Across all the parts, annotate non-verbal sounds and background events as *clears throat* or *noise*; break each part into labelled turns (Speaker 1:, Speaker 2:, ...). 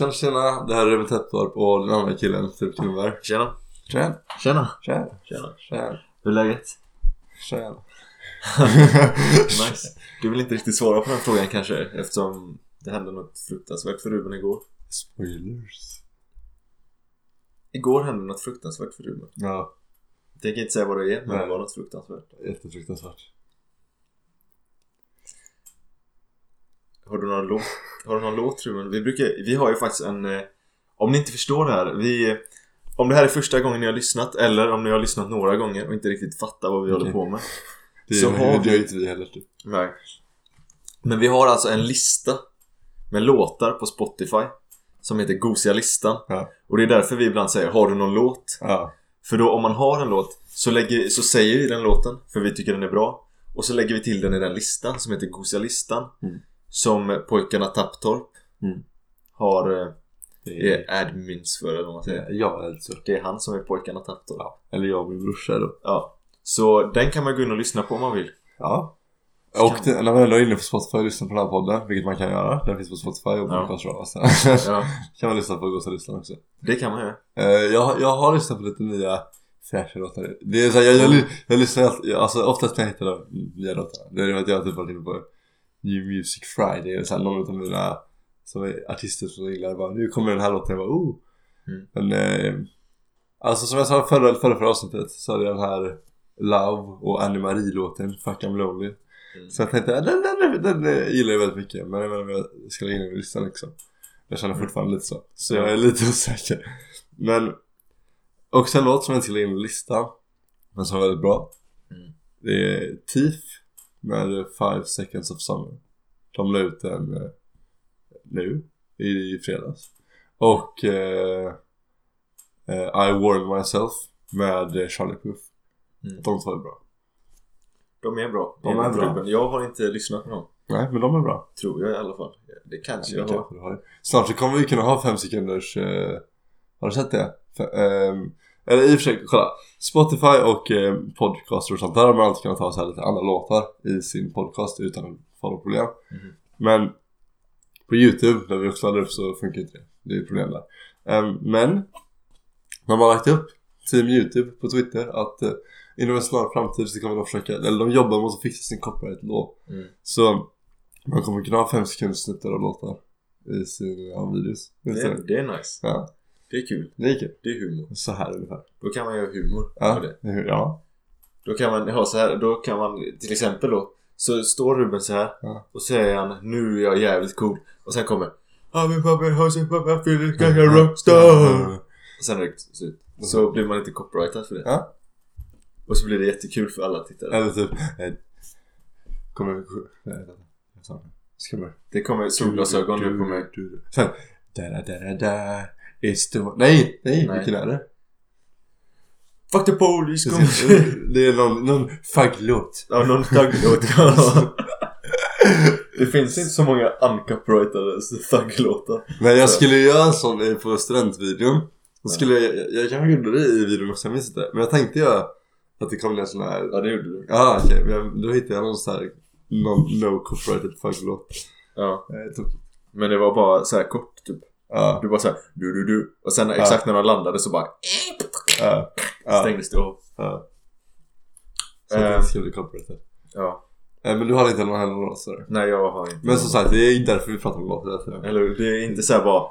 Speaker 1: Tjena tjena, det här är Ruben Täpptorp och den andra killen, Filip.
Speaker 2: Tjena.
Speaker 1: Tjena.
Speaker 2: Tjena.
Speaker 1: Tjena.
Speaker 2: Tjena.
Speaker 1: Tjena.
Speaker 2: Hur är läget?
Speaker 1: Tjena. *laughs*
Speaker 2: nice. Du vill inte riktigt svara på den frågan kanske eftersom det hände något fruktansvärt för Ruben igår.
Speaker 1: Spoilers.
Speaker 2: Igår hände något fruktansvärt för Ruben.
Speaker 1: Ja,
Speaker 2: Jag tänker inte säga vad det är, men
Speaker 1: Nej.
Speaker 2: det var något fruktansvärt.
Speaker 1: jättefruktansvärt.
Speaker 2: Har du någon låt? Har du någon låt Ruben? Vi brukar, vi har ju faktiskt en... eh, Om ni inte förstår det här, vi... Om det här är första gången ni har lyssnat eller om ni har lyssnat några gånger och inte riktigt fattar vad vi håller
Speaker 1: Okej.
Speaker 2: på med. *laughs*
Speaker 1: Det
Speaker 2: Så
Speaker 1: gör,
Speaker 2: har
Speaker 1: det
Speaker 2: vi-
Speaker 1: gör inte vi heller typ.
Speaker 2: Nej. Men vi har alltså en lista med låtar på Spotify som heter Gosiga listan.
Speaker 1: Ja.
Speaker 2: Och det är därför vi ibland säger Har du någon låt?
Speaker 1: Ja.
Speaker 2: För då om man har en låt så, lägger, så säger vi den låten för vi tycker den är bra. Och så lägger vi till den i den listan som heter Gosiga listan.
Speaker 1: Mm.
Speaker 2: Som pojkarna Tapptorp
Speaker 1: Mm.
Speaker 2: har eh,
Speaker 1: Det
Speaker 2: är admins för eller vad man säger.
Speaker 1: jag alltså.
Speaker 2: Det är han som är pojkarna Tapptorp.
Speaker 1: Ja. Eller jag och min brorsa då.
Speaker 2: Ja. Så den kan man gå in och lyssna på om man vill.
Speaker 1: Ja. Och det, när man ändå är inne på Spotify och lyssnar på den här podden, vilket man kan göra. Den finns på Spotify och på
Speaker 2: Ja.
Speaker 1: Podcast
Speaker 2: Ja, *laughs*
Speaker 1: kan man lyssna på Gosa-listan också.
Speaker 2: det kan man göra.
Speaker 1: Eh, jag, jag har lyssnat på lite nya fräscha låtar. Det är så här, jag, jag, jag lyssnar alltid, alltså oftast när jag hittar de nya låtarna. Det är för att jag har typ varit inne på New Music Friday och så här, någon av mina som är artister som jag gillar bara nu kommer den här låten, jag bara oh.
Speaker 2: Mm.
Speaker 1: Men eh, alltså som jag sa förra, förra, förra avsnittet så hade jag den här Love och Annie Marie-låten Fuck I'm Lonely.
Speaker 2: Mm.
Speaker 1: Så jag tänkte "Ja, den, den, den, den gillar jag väldigt mycket men jag menar jag ska lägga in den i listan liksom. Jag känner
Speaker 2: Mm.
Speaker 1: fortfarande lite så. Så jag är lite *laughs* osäker. Men också en låt som jag inte ska lägga in i listan men som är väldigt bra.
Speaker 2: Mm.
Speaker 1: Det är Thief med Five Seconds of Summer. De la ut den eh, nu i fredags. Och eh, eh, I Warned Myself med eh, Charlie Puth.
Speaker 2: Mm.
Speaker 1: De två är bra.
Speaker 2: De är bra.
Speaker 1: De är bra.
Speaker 2: Ruben. Jag har inte lyssnat på dem.
Speaker 1: Nej men de är bra.
Speaker 2: Tror jag i alla fall. Det kanske jag
Speaker 1: Det
Speaker 2: har.
Speaker 1: Snart så kommer vi kunna ha fem sekunders eh, Har du sett det? F- ehm, eller i och för sig, kolla Spotify och eh, podcaster och sånt där har man alltid kunnat ha så här lite andra låtar i sin podcast utan något problem
Speaker 2: Mhm.
Speaker 1: Men på Youtube, där vi också laddar upp så funkar inte det Det är problem där Ehm, Men De har lagt upp Team Youtube på Twitter att eh, inom en snar framtid så kommer de försöka, eller de jobbar mot att fixa sin copyright-låt
Speaker 2: Mm.
Speaker 1: så man kommer kunna ha fem sekunders snuttar av låtar i sina videos.
Speaker 2: Det,
Speaker 1: det
Speaker 2: är nice.
Speaker 1: ja,
Speaker 2: Det är kul.
Speaker 1: det är kul.
Speaker 2: Det är humor.
Speaker 1: Så här ungefär.
Speaker 2: Då kan man göra humor
Speaker 1: Ja,
Speaker 2: med det.
Speaker 1: ja.
Speaker 2: Då kan man ha så här. Då kan man till exempel då. Så står Ruben så här
Speaker 1: Ja.
Speaker 2: och säger han nu är jag jävligt cool. Och sen kommer I'm a puppet, house, puppet, feeling like a rockstar. Och sen är det slut. Så blir man inte copyrightad för det.
Speaker 1: Ja.
Speaker 2: Och så blir det jättekul för alla tittare.
Speaker 1: Eller typ, eh, kommer, sa det. Ska man?
Speaker 2: Det kommer solglasögon nu på mig.
Speaker 1: Sen, da da da da, it's one. Nej, nej,
Speaker 2: Nej.
Speaker 1: vilken är det?
Speaker 2: Fuck the police, kom. *laughs*
Speaker 1: Det är någon, någon fagglåt.
Speaker 2: Ja, någon thugglåt. det finns inte så många uncopyrightade thugglåtar.
Speaker 1: Men jag skulle göra en sån på studentvideon. Då skulle jag, jag, jag kanske gjorde det i videon också, jag minns inte. Men jag tänkte göra att det kom en sån här
Speaker 2: Ja, det gjorde du.
Speaker 1: Ja okej, men då hittade jag någon sån här non, No copyrighted fagglåt
Speaker 2: Ja.
Speaker 1: eh, tokigt.
Speaker 2: Men det var bara så här kort typ.
Speaker 1: Ja,
Speaker 2: Du bara såhär du du du Och sen exakt när de landade så bara
Speaker 1: ja, ja,
Speaker 2: stängdes det av.
Speaker 1: ja. Så att det
Speaker 2: Ehm.
Speaker 1: inte ska bli copyrighted
Speaker 2: Ja.
Speaker 1: eh, Men du hade inte någon heller låt sådär
Speaker 2: Nej jag har inte.
Speaker 1: Men som sagt, det är därför vi pratar om låtar
Speaker 2: Eller det är inte så här bara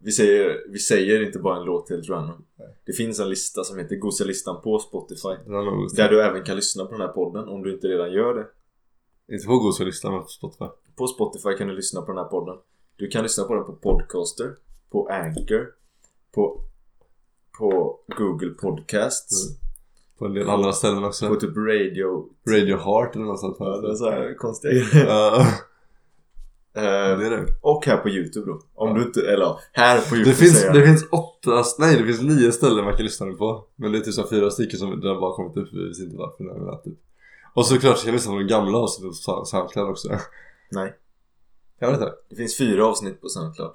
Speaker 2: vi säger, vi säger inte bara en låt helt random.
Speaker 1: Nej.
Speaker 2: Det finns en lista som heter Gosiga listan på Spotify.
Speaker 1: Det
Speaker 2: Där du även kan lyssna på den här podden om du inte redan gör det.
Speaker 1: Inte på Gosa-listan men på Spotify
Speaker 2: På Spotify kan du lyssna på den här podden. Du kan lyssna på den på Podcaster, på Anchor, på, på Google Podcasts,
Speaker 1: På en del andra ställen också
Speaker 2: på typ Radio...
Speaker 1: Radio Heart eller något sånt
Speaker 2: Ja, det är så här konstiga grejer. *laughs* Eh,
Speaker 1: det är det
Speaker 2: och här på Youtube då. Om
Speaker 1: Ja.
Speaker 2: du inte, eller här på Youtube
Speaker 1: Det finns,
Speaker 2: säger
Speaker 1: det finns åtta, nej det finns nio ställen man kan lyssna på Men det är typ så fyra stycken som det har bara kommit upp, vi vet inte varför typ. Och såklart så kan jag lyssna på de gamla avsnitten på Soundcloud också
Speaker 2: Nej.
Speaker 1: Jag vet inte
Speaker 2: Det finns fyra avsnitt på Soundcloud.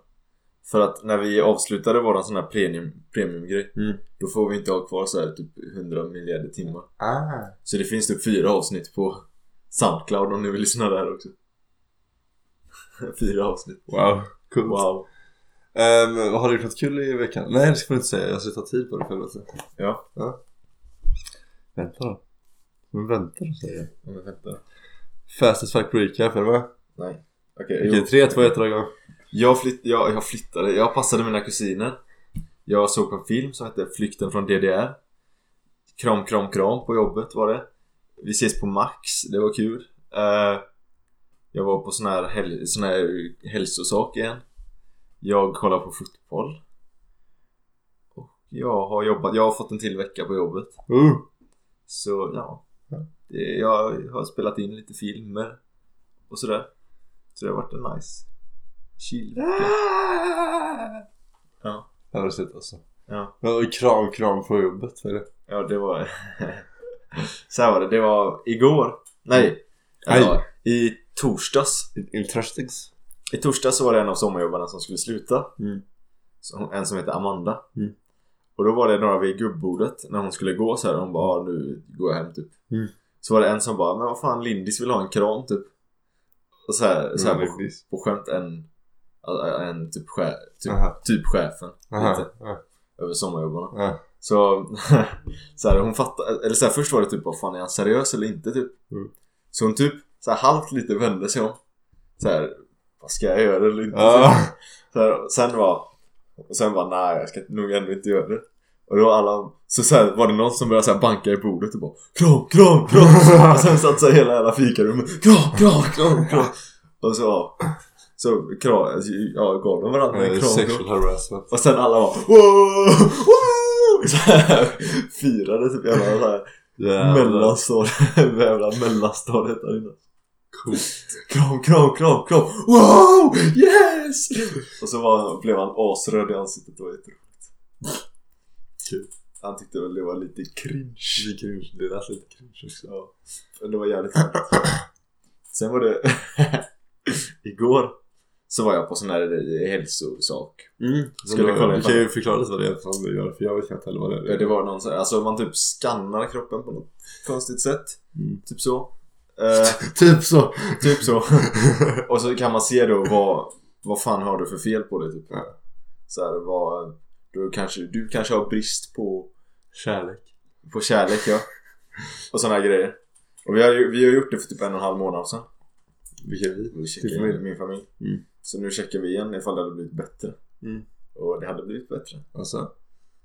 Speaker 2: För att när vi avslutade våran sån här premium, premiumgrej
Speaker 1: Mm.
Speaker 2: Då får vi inte ha kvar så här typ 100 miljarder timmar.
Speaker 1: Ah.
Speaker 2: Så det finns typ fyra avsnitt på Soundcloud om ni vill lyssna där också. *laughs* fyra avsnitt.
Speaker 1: Wow, coolt
Speaker 2: Wow.
Speaker 1: Vad har du gjort något kul i veckan? Nej det ska du inte säga, jag ska ta tid på det för helvete.
Speaker 2: Ja.
Speaker 1: ja. Vänta då. Men vänta då säger jag.
Speaker 2: Ja, Men vänta.
Speaker 1: Fastest fact recap, är du med?
Speaker 2: Nej. Okej, jo.
Speaker 1: 3, 2, 1 dra igång.
Speaker 2: Jag, flytt, jag, jag flyttade, jag passade mina kusiner. Jag såg på en film som hette Flykten från DDR Kram, kram, kram på jobbet var det. Vi ses på Max, det var kul. Eh, Jag var på sån här, hel, sån här hälsosak igen. Jag kollar på fotboll. Och jag har jobbat, jag har fått en till vecka på jobbet.
Speaker 1: Uh.
Speaker 2: Så ja. Det, Jag har spelat in lite filmer Och sådär Så det har varit en nice Chill vecka Ja,
Speaker 1: Det har sett alltså.
Speaker 2: ja,
Speaker 1: Ja, kram, kram på jobbet, är det?
Speaker 2: ja det var *laughs* Så här var det, det var igår Nej,
Speaker 1: Nej.
Speaker 2: alltså, i torsdags
Speaker 1: Interesting.
Speaker 2: I torsdags så var det en av sommarjobbarna som skulle sluta
Speaker 1: Mm.
Speaker 2: En som heter Amanda
Speaker 1: Mm.
Speaker 2: Och då var det några vid gubbordet när hon skulle gå så här. Hon bara ah, nu går jag hem typ
Speaker 1: Mm.
Speaker 2: Så var det en som bara men vad fan Lindis vill ha en kran typ så här, så här
Speaker 1: Mm,
Speaker 2: på, på skämt en En typ, chef, typ, typ chefen
Speaker 1: Aha.
Speaker 2: lite. Över sommarjobbarna. Så, *laughs* så här, hon fattade, eller så här, först var det typ vad fan är han seriös eller inte typ?
Speaker 1: Mm.
Speaker 2: Så hon typ så här, halvt lite vände sig om så här, vad ska jag göra eller inte? Så här, sen var, och sen var nej jag ska nog ändå inte göra det Och då alla, så, så här, var det någon som började så banka i bordet och bara Kram, kram, kram! och sen satt så här, hela jävla fikarummet Kram, kram, kram, kram! Och så, så kram, ja, gav de varandra en kram
Speaker 1: Sexual harassment.
Speaker 2: och sen alla var! Så här, firade typ jävla så här mellanstadiet, *laughs* jävla mellanstadiet där inne.
Speaker 1: Coolt.
Speaker 2: Kram, kram, kram, kram! Wow! Yes! Och så var, blev han asröd i ansiktet och jätteroligt.
Speaker 1: Kul.
Speaker 2: Han tyckte väl det var lite cringe.
Speaker 1: Det är cringe. Det lät lite cringe också.
Speaker 2: Ja, men det var jävligt skönt. *clears throat* Sen var det *laughs* Igår så var jag på sån här hälsosak.
Speaker 1: Mm.
Speaker 2: Skulle
Speaker 1: du,
Speaker 2: kolla
Speaker 1: du kan ju förklara lite vad det är som du gör för jag vet inte heller vad det är.
Speaker 2: Ja, Det var någon så här, alltså man typ skannar kroppen på något konstigt sätt.
Speaker 1: Mm.
Speaker 2: Typ så. *laughs* Eh,
Speaker 1: typ så.
Speaker 2: typ så. *laughs* Och så kan man se då vad, vad fan har du för fel på dig typ.
Speaker 1: Ja.
Speaker 2: Så här, vad, du, kanske, du kanske har brist på,
Speaker 1: Kärlek.
Speaker 2: på kärlek ja. Och såna här grejer. Och vi har, vi har gjort det för typ en och en halv månad sedan.
Speaker 1: Vilka vi?
Speaker 2: Vi checkar
Speaker 1: Din familj?
Speaker 2: min familj.
Speaker 1: Mm.
Speaker 2: Så nu checkar vi igen ifall det hade blivit bättre.
Speaker 1: Mm.
Speaker 2: Och det hade blivit bättre.
Speaker 1: Alltså.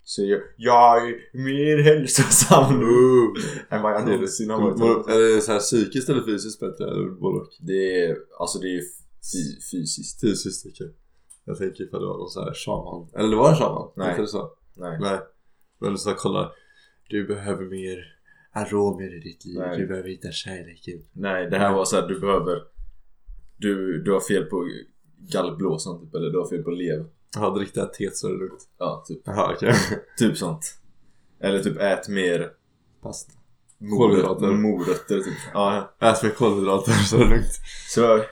Speaker 2: Så jag, jag är mer hälsosam nu än vad jag någonsin har varit.
Speaker 1: Var- Är det så här psykiskt eller fysiskt bättre? Eller både och?
Speaker 2: Det är, alltså det är fy, fysiskt.
Speaker 1: Fysiskt, okej. Jag tänker ifall det var någon sån här shaman. Eller det var en shaman?
Speaker 2: Nej.
Speaker 1: Inte det så?
Speaker 2: Nej.
Speaker 1: Nej. Men så kolla. Du behöver mer aromer i ditt liv.
Speaker 2: Nej.
Speaker 1: Du behöver hitta kärleken.
Speaker 2: Nej, det här var så här, du behöver Du, du har fel på gallblåsan typ, eller du har fel på lev
Speaker 1: Jaha, drick det här teet så är det lugnt.
Speaker 2: Ja, typ,
Speaker 1: Jaha, okej.
Speaker 2: typ sånt Eller typ ät mer
Speaker 1: Pasta. Kolhydrater.
Speaker 2: morötter typ Ja,
Speaker 1: Ät med kolhydrater så är det lugnt.
Speaker 2: så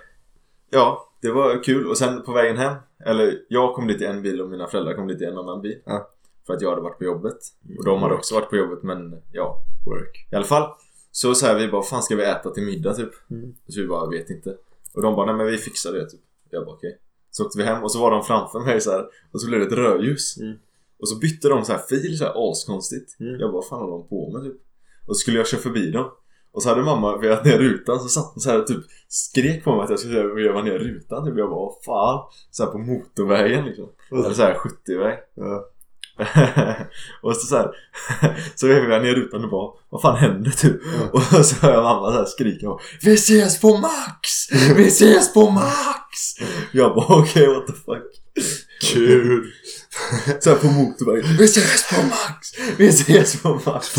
Speaker 2: Ja, det var kul och sen på vägen hem Eller jag kom dit i en bil och mina föräldrar kom dit i en annan bil
Speaker 1: Ja.
Speaker 2: För att jag hade varit på jobbet Och de hade också varit på jobbet men ja
Speaker 1: Work.
Speaker 2: I alla fall Så här, vi bara, fan ska vi äta till middag typ?
Speaker 1: Mm.
Speaker 2: Så vi bara, vet inte Och de bara, nej men vi fixar det typ Jag bara, okej Så åkte vi hem och så var de framför mig så här Och så blev det ett rödljus
Speaker 1: Mm.
Speaker 2: Och så bytte de så här fil så här askonstigt
Speaker 1: Mm.
Speaker 2: Jag bara, vad fan håller de på med typ? Och så skulle jag köra förbi dem Och så hade mamma vevat ner rutan så satt hon så här typ Skrek på mig att jag skulle veva ner rutan typ Jag bara, vad fan? Så här på motorvägen liksom Eller så här 70-väg
Speaker 1: Ja. *laughs*
Speaker 2: och så, så här *laughs* Så vevade jag ner rutan och bara Vad fan händer typ?
Speaker 1: Ja. *laughs*
Speaker 2: Och så hör jag mamma så här skrika och, Vi ses på Max! Vi ses på Max! Jag bara okej what the fuck
Speaker 1: Kul!
Speaker 2: Så här på motorvägen Vi ses på Max! Vi ses på Max!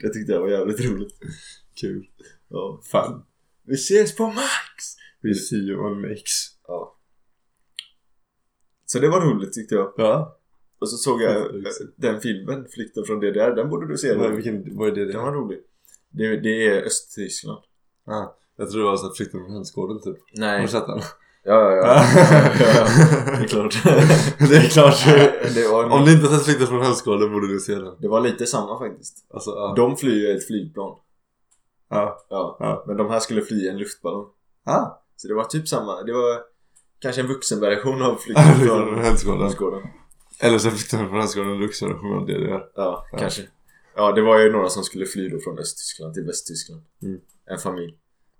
Speaker 2: Det tyckte jag var jävligt roligt
Speaker 1: Kul.
Speaker 2: ja.
Speaker 1: Fan.
Speaker 2: Vi ses på Max!
Speaker 1: We see you on mix.
Speaker 2: Ja Så det var roligt tyckte jag
Speaker 1: Ja.
Speaker 2: Och så såg jag eh, den filmen, Flykten från DDR, den borde du se
Speaker 1: Vad, vilken, vad är det?
Speaker 2: Den var rolig Det, det är Östtyskland
Speaker 1: Ah, jag tror det var så flykten från hönsgården typ. Har
Speaker 2: Nej
Speaker 1: du sett den?
Speaker 2: Ja, ja, ja. ja, *laughs* ja. Det är klart. *laughs*
Speaker 1: det är klart.
Speaker 2: det, var,
Speaker 1: Om du inte sett flykten från hönsgården borde du se den.
Speaker 2: det var lite samma faktiskt.
Speaker 1: Alltså, ja.
Speaker 2: De flyger i ett flygplan.
Speaker 1: Ja.
Speaker 2: Ja.
Speaker 1: Ja.
Speaker 2: Men de här skulle fly en luftballong.
Speaker 1: Ah.
Speaker 2: Så det var typ samma. Det var Kanske en vuxenversion av *laughs* flykten från.
Speaker 1: Hästgården. Eller så de från Hästgården en vuxenversion av DDR.
Speaker 2: Ja,
Speaker 1: Ja.
Speaker 2: kanske. Ja, det var ju några som skulle fly då från Östtyskland till Västtyskland.
Speaker 1: Mm.
Speaker 2: En familj.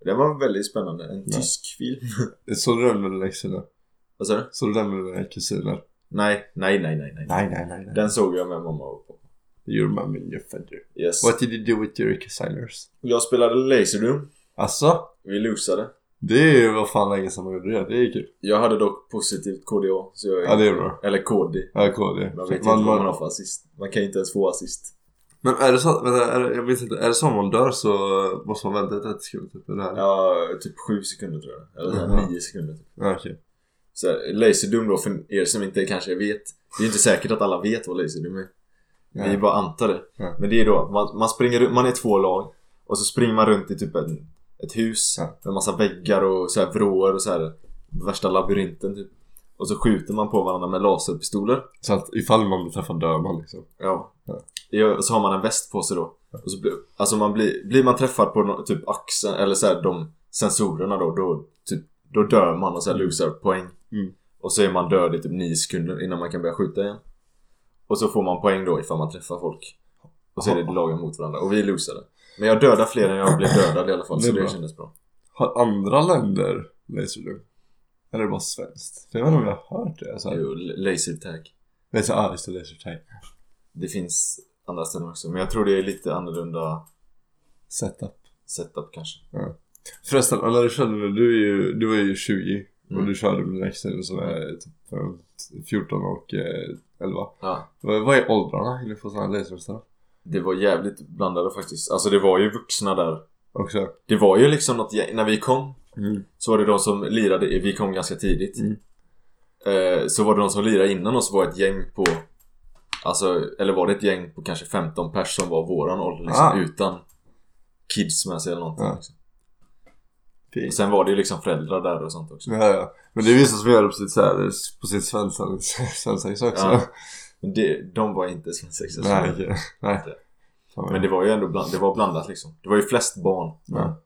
Speaker 2: Det var väldigt spännande. En
Speaker 1: Ja.
Speaker 2: tysk film. *laughs*
Speaker 1: Såg du den med dina kusiner?
Speaker 2: Vad sa du?
Speaker 1: Såg du den med dina kusiner?
Speaker 2: Nej, nej, nej, nej, nej.
Speaker 1: Nej, nej, nej. nej.
Speaker 2: Den såg jag med mamma och pappa.
Speaker 1: Your mom and your father.
Speaker 2: Yes.
Speaker 1: What did you do with your cousins?
Speaker 2: Jag spelade Laserdoom.
Speaker 1: Alltså?
Speaker 2: Vi losade.
Speaker 1: Det är vad fan länge sedan man gjorde det. Det är kul.
Speaker 2: Jag hade dock positivt KDA. Så jag
Speaker 1: Ja, det är bra.
Speaker 2: Eller KD.
Speaker 1: Ja, KD.
Speaker 2: Man vet inte
Speaker 1: Man,
Speaker 2: vad man har för assist. Man kan ju inte ens få assist.
Speaker 1: Men är det så, vänta, är det, jag minns inte, är det så man dör så måste man vänta 30 sekunder typ? Eller? Ja.
Speaker 2: Typ 7 sekunder tror jag. Eller
Speaker 1: Jaha.
Speaker 2: 9 sekunder typ.
Speaker 1: ja okej.
Speaker 2: Så här, Laserdoom då för er som inte kanske vet. Det är inte säkert att alla vet vad Laserdoom är. Vi bara antar det.
Speaker 1: Ja.
Speaker 2: Men det är då, man, man springer man är två lag. Och så springer man runt i typ en, ett hus.
Speaker 1: Ja.
Speaker 2: Med massa väggar och så här vrår och så här. Värsta labyrinten typ. Och så skjuter man på varandra med laserpistoler.
Speaker 1: Så att ifall man blir träffad dör man liksom.
Speaker 2: Ja.
Speaker 1: Ja.
Speaker 2: Så har man en väst på sig då. Och så blir, alltså man blir, blir man träffad på nå- typ axeln eller så här, de sensorerna då, då, typ, då dör man och så här losar poäng.
Speaker 1: Mm.
Speaker 2: Och så är man död i typ 9 sekunder innan man kan börja skjuta igen. Och så får man poäng då ifall man träffar folk. Och så är det lagen mot varandra. Och vi losade. Men jag dödade fler än jag blev dödad i alla fall.
Speaker 1: Det
Speaker 2: så det
Speaker 1: bra.
Speaker 2: kändes bra.
Speaker 1: Har andra länder Laserdog? Eller det bara svenskt? För jag vet inte om jag har hört det. Så här,
Speaker 2: Jo, lasertag.
Speaker 1: så, ah, just det, Lasertag.
Speaker 2: Det finns andra ställen också. Men jag tror det är lite annorlunda
Speaker 1: Setup.
Speaker 2: setup kanske.
Speaker 1: Förresten, när du körde du, är ju, du var ju 20 och
Speaker 2: Mm.
Speaker 1: du körde med kusiner som är typ eh, 14 och eh, 11.
Speaker 2: Ja.
Speaker 1: Vad, är åldrarna inne på sådana laserröster?
Speaker 2: Det var jävligt blandade faktiskt. Alltså det var ju vuxna där.
Speaker 1: Också?
Speaker 2: Det var ju liksom något när vi kom
Speaker 1: Mm.
Speaker 2: så var det de som lirade, vi kom ganska tidigt.
Speaker 1: Mm.
Speaker 2: Eh, så var det de som lirade innan oss var ett gäng på Alltså, eller var det ett gäng på kanske 15 pers som var våran ålder liksom,
Speaker 1: Ah.
Speaker 2: utan kids med sig eller någonting
Speaker 1: Ja.
Speaker 2: liksom.
Speaker 1: Fint.
Speaker 2: Och sen var det ju liksom föräldrar där och sånt också.
Speaker 1: Ja, ja. Men det är vissa som gör det på sitt, så här, på sin svensson, svensexa också.
Speaker 2: Ja. Men det, de var inte svensexa. så-
Speaker 1: Nej. Fan,
Speaker 2: Men det var ju ändå bland, det var blandat liksom. Det var ju flest barn.
Speaker 1: Ja.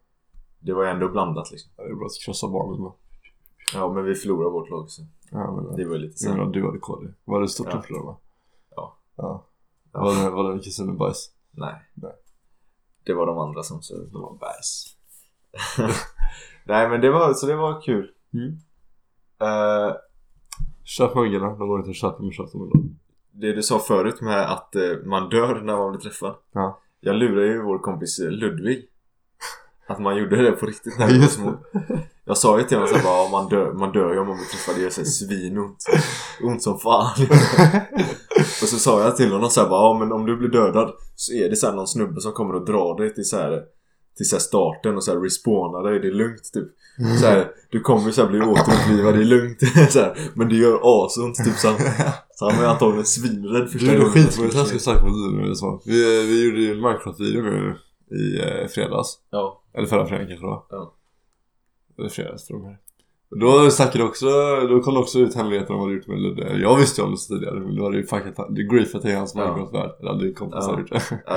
Speaker 2: Det var ju ändå blandat liksom.
Speaker 1: Det är bra att krossa barnen med.
Speaker 2: Ja, men vi förlorade vårt lag så
Speaker 1: Ja, men
Speaker 2: det var ju lite så.
Speaker 1: du hade KD. Var det stort
Speaker 2: Ja.
Speaker 1: att förlora?
Speaker 2: Ja.
Speaker 1: Ja.
Speaker 2: Ja.
Speaker 1: Var det, var det kusinen bajs?
Speaker 2: Nej.
Speaker 1: Nej.
Speaker 2: Det var de andra som så.
Speaker 1: De var bajs. *laughs* *laughs*
Speaker 2: Nej, men det var, så det var kul.
Speaker 1: Mm.
Speaker 2: Eh,
Speaker 1: Köp muggarna, de går inte att köpa men köp dem ändå.
Speaker 2: det du sa förut med att eh, man dör när man blir träffad.
Speaker 1: Ja.
Speaker 2: Jag lurade ju vår kompis eh, Ludvig. Att man gjorde det på riktigt när vi var små. *laughs* Jag sa ju till honom såhär bara, man dör, man dör ju om man blir träffad, det gör såhär svinont. Ont som fan. *laughs* och så sa jag till honom såhär bara, ja men om du blir dödad så är det såhär någon snubbe som kommer och drar dig till såhär till så här starten och så här respawna dig, det är lugnt typ. Så här, du kommer ju så här bli återupplivad, det är lugnt. *laughs* så här, men det gör asont typ så han, så han var ju antagligen svinrädd första
Speaker 1: Du, det är
Speaker 2: gången.
Speaker 1: skitmånga taskiga saker dig nu så. Vi, vi gjorde ju en Minecraft-video nu i eh, fredags.
Speaker 2: Ja,
Speaker 1: Eller förra fredagen kanske det var.
Speaker 2: Ja.
Speaker 1: Eller fredags här. Och Då snackade också, då kom det också ut hemligheten om vad du gjort med Ludde. Jag visste ju om det så tidigare men du hade ju fuckat, du griefat i hans
Speaker 2: Ja.
Speaker 1: Minecraft-värld. Eller din kompis
Speaker 2: Ja.
Speaker 1: gjort det.
Speaker 2: ja.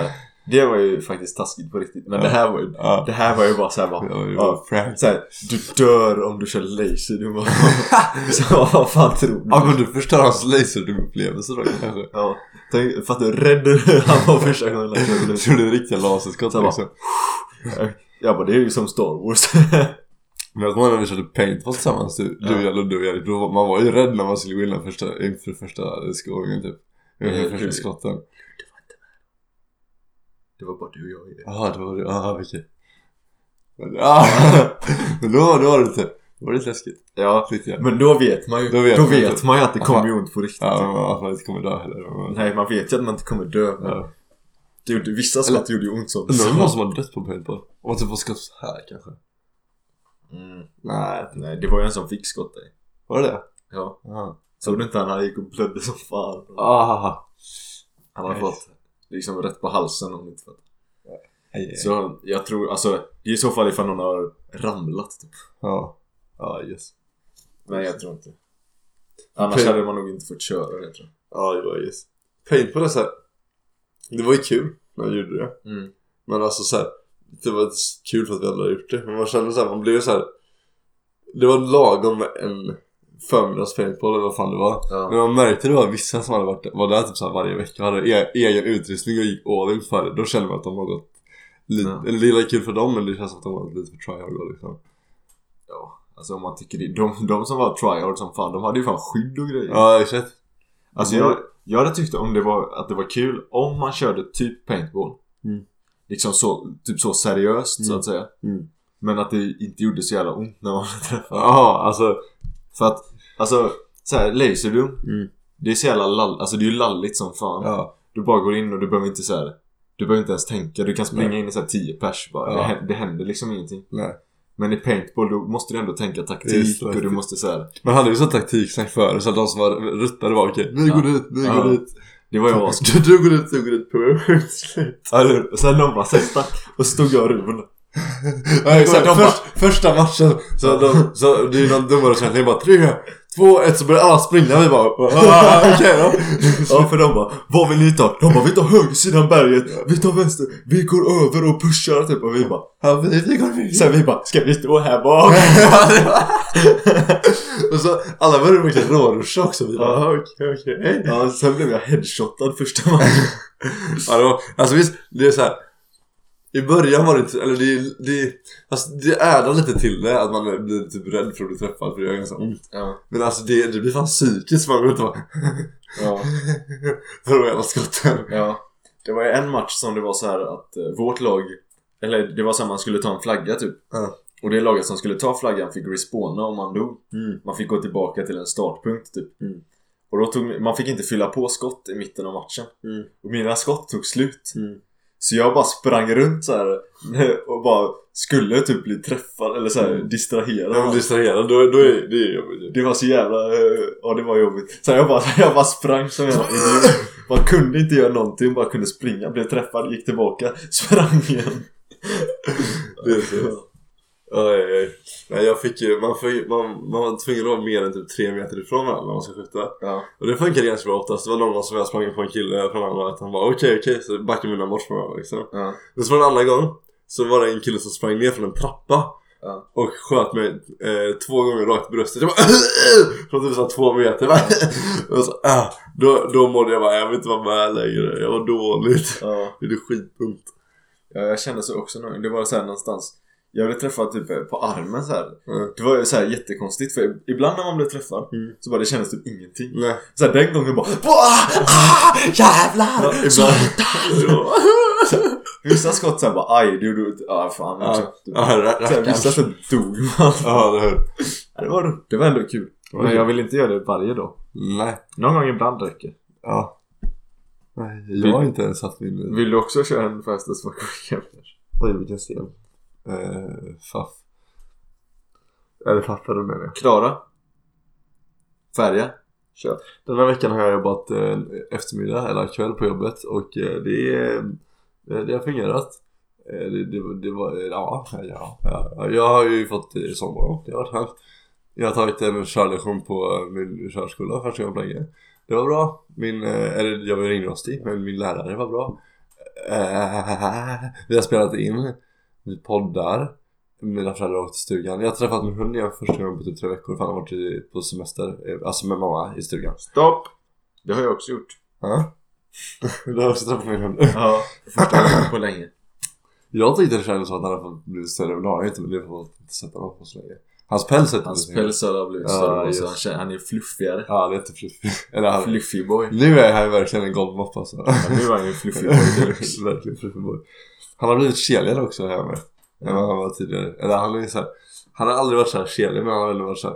Speaker 2: det var ju faktiskt taskigt på riktigt. Men
Speaker 1: Ja.
Speaker 2: det här var ju,
Speaker 1: Ja.
Speaker 2: det här var ju bara såhär bara,
Speaker 1: Det
Speaker 2: Ja.
Speaker 1: bara prank.
Speaker 2: så här, du dör om du kör laser. Du bara, *laughs* så vad fan tror du?
Speaker 1: Ja men du förstör hans laserdum-upplevelse då kanske.
Speaker 2: Ja, tänk, fattar du hur rädd han var första gången han körde
Speaker 1: Jag
Speaker 2: laser.
Speaker 1: trodde det riktiga laserskott
Speaker 2: Så bara-
Speaker 1: liksom. *laughs*
Speaker 2: Jag bara, det är ju som Star Wars. *laughs*
Speaker 1: Men jag kommer ihåg när vi körde paintball tillsammans, du,
Speaker 2: Ja.
Speaker 1: du jag och du och Erik. Var- Man var ju rädd när man skulle gå in första, inför första gången typ. Inför
Speaker 2: Eh,
Speaker 1: första skotten.
Speaker 2: Det var bara du och jag.
Speaker 1: Jaha, det var det. Jaha, okej. Men, ja, *laughs* men då, då var det lite, då var det lite läskigt.
Speaker 2: Ja,
Speaker 1: jag.
Speaker 2: men då vet man ju,
Speaker 1: Då
Speaker 2: då
Speaker 1: vet
Speaker 2: vet,
Speaker 1: man inte.
Speaker 2: ju att det kommer ju ont på riktigt.
Speaker 1: Ja, men att man inte kommer dö heller.
Speaker 2: Nej, man vet ju att man inte kommer dö. Men
Speaker 1: ja.
Speaker 2: Det gjorde, vissa skott gjorde ju ont som
Speaker 1: Undrar om någon som har dött på paintball? Om man typ får skott här kanske?
Speaker 2: mm.
Speaker 1: Nej.
Speaker 2: Nej, det var ju en som fick skott dig.
Speaker 1: Var det det?
Speaker 2: Ja.
Speaker 1: Jaha.
Speaker 2: Såg du inte han? Han gick och blödde som fan.
Speaker 1: Ah.
Speaker 2: Han har
Speaker 1: Nej.
Speaker 2: fått liksom rätt på halsen om inte fattar. Så jag tror, alltså det är i så fall ifall någon har ramlat typ.
Speaker 1: Ja. Ja, yes.
Speaker 2: Men jag tror inte. Annars
Speaker 1: Okej.
Speaker 2: hade man nog inte fått köra det tror
Speaker 1: Ja, det var yes. Paintball är så här. Det var ju kul när jag gjorde det.
Speaker 2: Mm.
Speaker 1: Men alltså så här, det var kul för att vi hade gjort det. Men man kände så här, man blev så här. Det var lagom med en förmiddags paintball eller vad fan det var.
Speaker 2: Ja.
Speaker 1: Men man märkte det var vissa som hade varit var där typ så varje vecka och hade e egen utrustning och gick all in för det. Då känner man att de har gått lite,
Speaker 2: Ja.
Speaker 1: eller det är kul för dem men det känns som att de gått lite för tryhard liksom.
Speaker 2: Ja, alltså om man tycker det. De, de som var tryhard som fan, de hade ju fan skydd och grejer.
Speaker 1: Ja exakt.
Speaker 2: Alltså jag, jag hade tyckt om det var, att det var kul om man körde typ paintball.
Speaker 1: Mm.
Speaker 2: Liksom så, typ så seriöst så
Speaker 1: Mm.
Speaker 2: att säga.
Speaker 1: Mm.
Speaker 2: Men att det inte gjorde så jävla ont när man *laughs* träffade.
Speaker 1: Ja alltså.
Speaker 2: För att, alltså, såhär, Laserdom.
Speaker 1: Mm.
Speaker 2: Det är så jävla lall, alltså det är ju lalligt som fan.
Speaker 1: Ja.
Speaker 2: Du bara går in och du behöver inte så här. Du behöver inte ens tänka, du kan springa
Speaker 1: Nej.
Speaker 2: in i såhär 10 pers bara.
Speaker 1: Ja.
Speaker 2: Det, händer, det händer liksom ingenting.
Speaker 1: Nej.
Speaker 2: Men i paintball då måste du ändå tänka taktik och du måste såhär.
Speaker 1: Man hade ju sån taktiksnack förr så att de som var ruttade var okej, vi
Speaker 2: Ja.
Speaker 1: går dit, vi
Speaker 2: Ja.
Speaker 1: går dit.
Speaker 2: Det var jag askul.
Speaker 1: Du, du går dit, du går dit, punkt slut.
Speaker 2: Ja, hur? Och sen de bara stack och så stod jag och Ruben.
Speaker 1: Nej,
Speaker 2: Så
Speaker 1: exakt, först, första matchen så, de, så det är någon domare som säger bara 3, 2, 1 så börjar alla springa vi bara *laughs* okej då.
Speaker 2: Ja för de bara, vad vill ni ta? De bara, vi tar högersidan berget, vi tar vänster, vi går över och pushar typ och vi bara
Speaker 1: Ja, vi, vi går vidare.
Speaker 2: Sen vi bara, ska vi stå här bak? *laughs*
Speaker 1: och så alla började verkligen råruscha också vi bara okej okej.
Speaker 2: Ja, sen blev jag headshotad första matchen. *laughs*
Speaker 1: Ja, det var, alltså visst, det är så här. I början var det inte, eller det, det, alltså det ädar lite till det att man blir typ rädd för att bli träffad för det gör ganska ont.
Speaker 2: Ja.
Speaker 1: Men alltså det, det blir fan psykiskt man går ut och bara
Speaker 2: Ja. *laughs*
Speaker 1: för de jävla skotten.
Speaker 2: Ja. Det var ju en match som det var så här att eh, vårt lag, eller det var så här man skulle ta en flagga typ.
Speaker 1: Ja.
Speaker 2: Och det laget som skulle ta flaggan fick respawna om man dog.
Speaker 1: Mm.
Speaker 2: Man fick gå tillbaka till en startpunkt typ.
Speaker 1: Mm.
Speaker 2: Och då tog, man fick inte fylla på skott i mitten av matchen.
Speaker 1: Mm.
Speaker 2: Och mina skott tog slut.
Speaker 1: Mm.
Speaker 2: Så jag bara sprang runt så här *laughs* och bara skulle typ bli träffad eller så här
Speaker 1: Mm.
Speaker 2: distraherad.
Speaker 1: Ja distraherad, då, då är det är jobbigt.
Speaker 2: Det var så jävla, eh, ja det var jobbigt. Så jag bara, *laughs* jag bara sprang som idiot. *laughs* Man kunde inte göra någonting, bara kunde springa, blev träffad, gick tillbaka, sprang igen.
Speaker 1: Det är så. Oj, oj. Nej jag fick ju, man, fick, man, man var tvungen att vara mer än typ tre meter ifrån varandra när man ska skjuta.
Speaker 2: Ja.
Speaker 1: Och det funkade ganska bra oftast. Det var någon gång som jag sprang på en kille från andra att han bara okej okej så backade mina bort från varandra liksom.
Speaker 2: Ja.
Speaker 1: Men så var det en annan gång så var det en kille som sprang ner från en trappa
Speaker 2: Ja.
Speaker 1: och sköt mig eh, två gånger rakt i bröstet. Jag bara *laughs* från typ såhär två meter. *laughs* Och så, ah, då, då mådde jag bara jag vill inte vara med längre. Jag var dåligt.
Speaker 2: Ja.
Speaker 1: Det är skitont.
Speaker 2: ja, jag kände så också någon. Det var så här någonstans. Jag blev träffad typ på armen så här.
Speaker 1: Mm.
Speaker 2: Det var så här jättekonstigt för ibland när man blev träffad
Speaker 1: Mm.
Speaker 2: så bara det kändes typ ingenting.
Speaker 1: Nej.
Speaker 2: Så här, den gången bara ah, ah, jävlar!
Speaker 1: Ja, ibland.
Speaker 2: Vissa skott såhär bara aj, du, du, ja fan
Speaker 1: Ja, ja,
Speaker 2: Så här, vissa så dog man.
Speaker 1: Ja, det hör.
Speaker 2: Ja, det, var, det var ändå kul. Men jag vill inte göra det varje dag.
Speaker 1: Nej.
Speaker 2: Någon gång ibland räcker.
Speaker 1: Ja. Nej, jag har inte ens haft min...
Speaker 2: Vill du också köra en Fastest for Quick
Speaker 1: Oj, vilken scen. Eh, faff. Eller fattade menar jag.
Speaker 2: Klara? Färja? Kör.
Speaker 1: Den här veckan har jag jobbat eh, eftermiddag eller kväll på jobbet och eh, det, är- det, har fungerat. Eh, det, det, det var, ja, ja, ja. Jag har ju fått eh, sommarlov, det har varit skönt. Jag har tagit en körlektion på min körskola första gången på länge. Det var bra. Min, eh, eller jag var ringrostig men min lärare var bra. Eh, vi har spelat in, vi poddar. Mina föräldrar åkte till stugan. Jag har träffat min hund igen första gången på typ tre veckor för han har varit på semester. eh, Alltså med mamma i stugan.
Speaker 2: Stopp! Det har jag också gjort.
Speaker 1: Ja. *laughs* Du har också träffat min hund.
Speaker 2: Ja. Första gången på länge.
Speaker 1: Jag tyckte det kändes som att han hade blivit större men det har han inte men det har inte sett honom på så länge. Hans päls är
Speaker 2: Hans päls har blivit
Speaker 1: Ja,
Speaker 2: större så han, känner, han är fluffigare.
Speaker 1: Ja det är inte fluffig. Eller han,
Speaker 2: Fluffy boy.
Speaker 1: nu är han verkligen en golvmopp alltså.
Speaker 2: Ja, nu är han ju fluffy boy *laughs*
Speaker 1: verkligen fluffig boy. Han har blivit keligare också här med. Än vad han var tidigare. Eller han är så här, Han har aldrig varit så här kelig men han har ändå varit så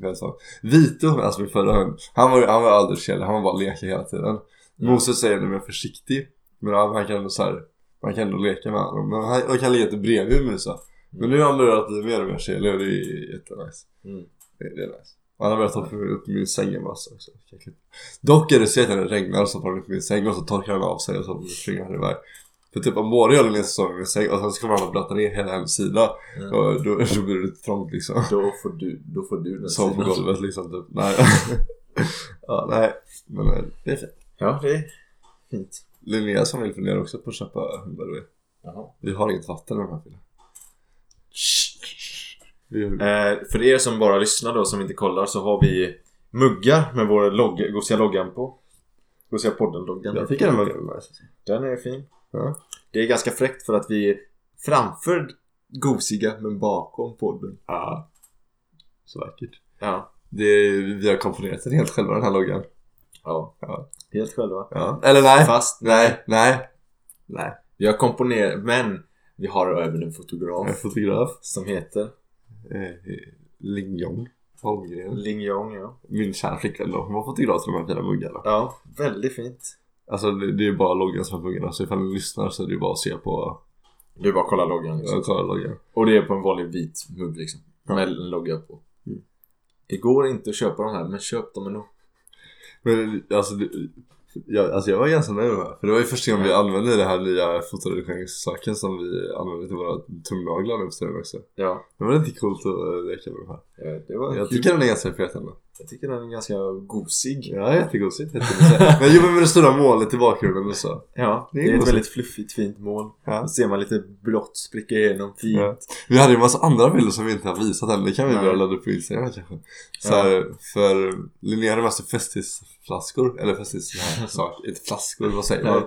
Speaker 1: här. sa. Vito, alltså min förra hund. Han var, han var aldrig kelig, han var bara leka hela tiden. Moses är ändå mer försiktig. Men han, han kan ändå så här, Man kan ändå leka med honom. Men han, han kan ligga lite bredvid Musa. Men nu har han börjat bli mer och mer kelig och det är jättenice.
Speaker 2: Mm.
Speaker 1: Det, det är nice. Han har börjat hoppa upp min säng en massa också. Dock är det så att när det regnar så hoppar han upp min säng och så torkar han av sig och så springer han iväg. För typ om båda gör den min säng och sen han att blöta ner hela hennes sida.
Speaker 2: Mm.
Speaker 1: Och då, *laughs* då blir det lite trångt liksom.
Speaker 2: Då får du, då får du den
Speaker 1: Som på golvet liksom typ. Nej. *laughs* ja, nej. Men eh, det är fint.
Speaker 2: Ja, det är fint.
Speaker 1: Linneas familj funderar också på att köpa hundar du vet. Vi har inget vatten i de här filen.
Speaker 2: Eh, för er som bara lyssnar då, som inte kollar, så har vi muggar med vår logga, Gosia-loggan på. Gosia-podden-loggan.
Speaker 1: Jag tycker den var väldigt nice.
Speaker 2: Den är fin.
Speaker 1: Ja.
Speaker 2: Det är ganska fräckt för att vi är framför gosiga men bakom podden.
Speaker 1: Ja. Så vackert.
Speaker 2: Ja.
Speaker 1: Det vi har komponerat den helt själva den här loggan.
Speaker 2: Ja.
Speaker 1: Ja.
Speaker 2: Helt själva.
Speaker 1: Ja. Eller nej.
Speaker 2: Fast
Speaker 1: Nej, nej. Nej.
Speaker 2: vi har komponerat, men vi har även en fotograf
Speaker 1: är fotograf.
Speaker 2: som heter
Speaker 1: Eh, Lingjong Holmgren.
Speaker 2: Ling Yong, ja.
Speaker 1: Min kära flickvän då. Hon var fotograf till de här fina muggarna.
Speaker 2: Ja, väldigt fint.
Speaker 1: Alltså det, det är bara loggan som muggarna. Så ifall ni lyssnar så är det bara att se på
Speaker 2: Du bara kolla loggan liksom.
Speaker 1: Jag kollar loggan.
Speaker 2: Och det är på en vanlig vit mugg liksom.
Speaker 1: Ja.
Speaker 2: Med en logga på.
Speaker 1: Mm.
Speaker 2: Det går inte att köpa de här, men köp dem ändå.
Speaker 1: Men alltså, det, jag, alltså jag var ganska nöjd med det här. För det var ju första gången vi använde det här nya fotoredigeringssaken som vi använde till våra tumnaglar nu på också.
Speaker 2: Ja,
Speaker 1: Det var lite coolt att leka med de här.
Speaker 2: eh, det var
Speaker 1: Jag
Speaker 2: kul.
Speaker 1: tycker den är ganska fet ändå.
Speaker 2: Jag tycker den är ganska gosig.
Speaker 1: Ja, jättegosigt. jättegosigt. *laughs* Men jo men med det stora målet i bakgrunden och så.
Speaker 2: Ja,
Speaker 1: Det
Speaker 2: det
Speaker 1: är
Speaker 2: är ett väldigt fluffigt, fint mål.
Speaker 1: Ja.
Speaker 2: Då ser man lite blått spricka igenom fint.
Speaker 1: Ja. Vi hade ju en massa andra bilder som vi inte har visat än. Det kan vi
Speaker 2: Nej.
Speaker 1: börja ladda upp på Instagram kanske. Så
Speaker 2: Ja.
Speaker 1: här, för Linnea hade massa festisflaskor. Eller festis sak. Inte *laughs* flaskor, vad säger man?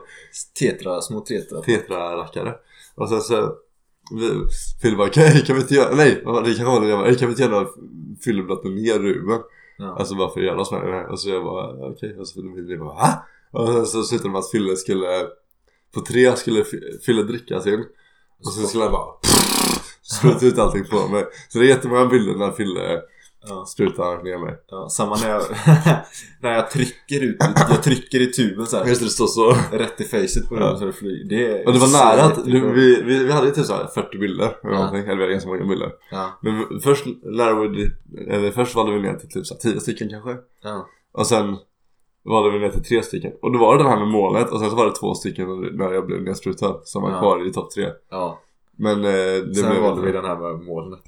Speaker 2: Tetra, små tetra.
Speaker 1: Tetra-rackare. Och sen så Phil bara, kan, kan vi inte göra, nej det kanske var det jag bara, "Ey, kan vi inte göra fylleblatten ner Ruben?
Speaker 2: Ja.
Speaker 1: Alltså varför gör de så här. Och så jag bara, okej. Alltså, Och så Fille bara, va? Och sen så slutade det med att Fille skulle, på tre skulle Fille dricka sin. Och sen skulle han bara spruta ut allting på mig. Så det är jättemånga bilder när Fille
Speaker 2: Ja.
Speaker 1: sprutar ner mig.
Speaker 2: Ja, samma när jag, *laughs* när jag trycker ut, *laughs* jag trycker i tuben så här,
Speaker 1: Just det, det står så.
Speaker 2: rätt i facet på
Speaker 1: Ja.
Speaker 2: den så det flyger. Det är
Speaker 1: Och det var nära att, vi, vi, vi hade ju typ så här 40 bilder eller
Speaker 2: Ja.
Speaker 1: någonting. Eller vi hade ganska många bilder.
Speaker 2: Ja,
Speaker 1: Men först vi, eller först valde vi ner till typ så här 10 stycken kanske.
Speaker 2: ja,
Speaker 1: Och sen valde vi ner till tre stycken. Och då var det den här med målet och sen så var det två stycken när jag blev nedsprutad som var
Speaker 2: Ja.
Speaker 1: kvar i topp tre.
Speaker 2: ja.
Speaker 1: Men eh, det
Speaker 2: Sen
Speaker 1: blev
Speaker 2: valde vi den här med målen.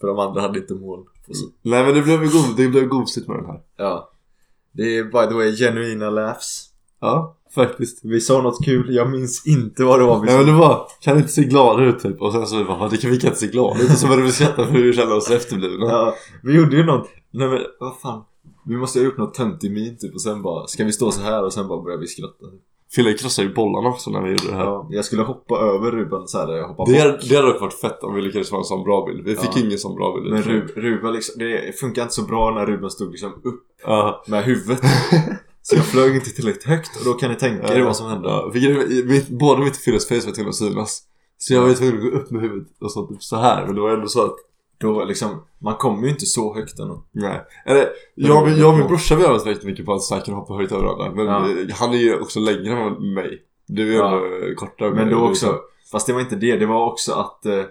Speaker 2: För de andra hade inte mål. så-
Speaker 1: Nej men det blev god, det blev gosigt med den här.
Speaker 2: Ja. Det är by the way genuina laughs.
Speaker 1: Ja, faktiskt.
Speaker 2: Vi sa något kul, jag minns inte vad det var vi
Speaker 1: Nej
Speaker 2: sa.
Speaker 1: men det var, kan inte se glada ut typ. Och sen så bara, det kan vi kan inte se glada ut. Och så började vi skratta för hur vi kände oss efterblivna.
Speaker 2: Ja, vi gjorde ju något, nej men vad fan. Vi måste ha gjort något töntig min typ och sen bara, ska vi stå så här och sen bara börjar vi skratta.
Speaker 1: Fille krossade ju bollarna också när vi gjorde det här.
Speaker 2: Ja, jag skulle hoppa över Ruben så här, jag hoppar
Speaker 1: Det, hade- det hade dock varit fett om vi lyckades få en sån bra bild. Vi fick
Speaker 2: Ja.
Speaker 1: ingen sån bra bild.
Speaker 2: Men Ru, Ruben liksom, det funkar inte så bra när Ruben stod liksom upp
Speaker 1: Ja.
Speaker 2: med huvudet. *laughs* Så jag flög inte tillräckligt högt och då kan ni tänka er vad som hände.
Speaker 1: Ja, mitt, och Filles face var tvungna att synas. Så jag var tvungen att gå upp med huvudet och så, typ så här. Men det var ändå så att,
Speaker 2: Då liksom, man kommer ju inte så högt ändå.
Speaker 1: nej. Eller, jag, jag och min brorsa vi har övat väldigt mycket på att säkert hoppa höjt över varandra. Men
Speaker 2: Ja.
Speaker 1: han är ju också längre än mig. Du är ju
Speaker 2: Ja.
Speaker 1: kortare.
Speaker 2: Men då
Speaker 1: och
Speaker 2: också, fast det var inte det, det var också att eh,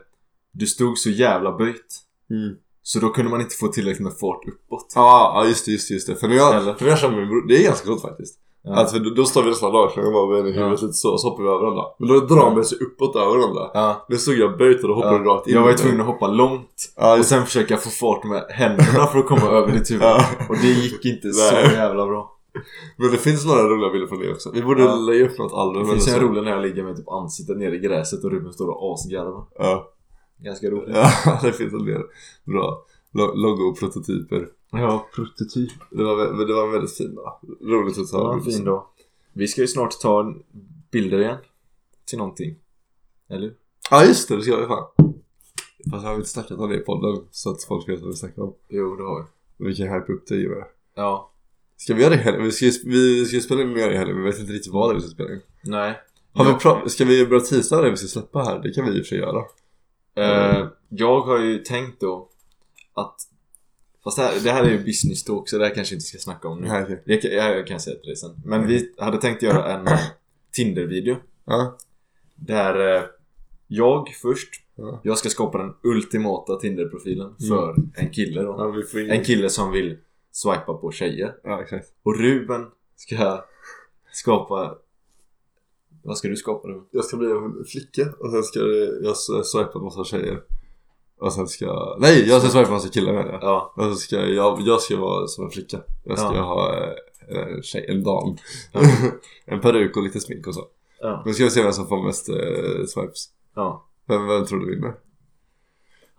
Speaker 2: du stod så jävla böjt.
Speaker 1: Mm.
Speaker 2: Så då kunde man inte få tillräckligt med fart uppåt.
Speaker 1: Ja, ja just det, just det, just det. För när jag,
Speaker 2: Eller?
Speaker 1: för när jag kör min bror, det är ganska coolt faktiskt.
Speaker 2: Ja.
Speaker 1: För då, då står vi nästan och bara med
Speaker 2: Ja.
Speaker 1: huvudet lite så, så hoppar vi över varandra. Men då drar man sig uppåt över varandra.
Speaker 2: Ja.
Speaker 1: Nu stod jag böjt och då hoppade
Speaker 2: Ja.
Speaker 1: rakt in
Speaker 2: Jag var ju
Speaker 1: i
Speaker 2: tvungen att hoppa långt och sen försöka få fart med händerna för att komma över ditt huvud. *laughs* Och det gick inte så jävla bra.
Speaker 1: Men det finns några roliga bilder från det också. Vi borde
Speaker 2: Ja.
Speaker 1: lägga upp något album
Speaker 2: Det finns en rolig när jag ligger med typ ansiktet nere i gräset och Ruben står och asgarvar.
Speaker 1: Ja.
Speaker 2: Ganska roligt.
Speaker 1: ja, *laughs* det finns en del bra lo- logoprototyper.
Speaker 2: Ja, prototyp.
Speaker 1: Det var, det var väldigt fin dag. Roligt att
Speaker 2: Det var
Speaker 1: ta
Speaker 2: en fin dag. Vi ska ju snart ta bilder igen. Till någonting. Eller?
Speaker 1: Ja just det, det ska vi fan. Fast jag har inte snackat om det i podden så att folk vet vad vi snackar om.
Speaker 2: Jo, det har vi.
Speaker 1: Vi kan hype upp det och med.
Speaker 2: Ja.
Speaker 1: Ska vi göra det i helgen? Vi ska, ju- vi ska spela in mer i helgen men vi vet inte riktigt vad det är vi ska spela in.
Speaker 2: Nej.
Speaker 1: Har vi pra- ska vi börja teasa det vi ska släppa här? Det kan vi i och för sig göra.
Speaker 2: Eh, jag har ju tänkt då att Fast det här, det här är ju business talk så det här kanske inte ska snacka om nu.
Speaker 1: Nej, okej.
Speaker 2: Jag, kan- jag kan säga till dig sen. Men vi hade tänkt göra en eh, Tinder-video.
Speaker 1: Ja.
Speaker 2: Där eh, jag först,
Speaker 1: Ja.
Speaker 2: jag ska skapa den ultimata Tinder-profilen för en kille då.
Speaker 1: ja.
Speaker 2: En kille som vill swipa på tjejer.
Speaker 1: Ja exakt.
Speaker 2: Och Ruben ska skapa... Vad ska du skapa Ruben?
Speaker 1: Jag ska bli en flicka och sen ska jag swipa en massa tjejer. Och sen ska... Nej! Jag ska swipa massa killar menar jag.
Speaker 2: Ja,
Speaker 1: Och ska jag, jag ska vara som en flicka. Jag ska
Speaker 2: Ja.
Speaker 1: ha eh, en tjej, en dam.
Speaker 2: Ja. *laughs*
Speaker 1: en peruk och lite smink och så.
Speaker 2: ja,
Speaker 1: Nu ska vi se vem som får mest eh, swipes.
Speaker 2: ja.
Speaker 1: Vem, vem tror du vinner?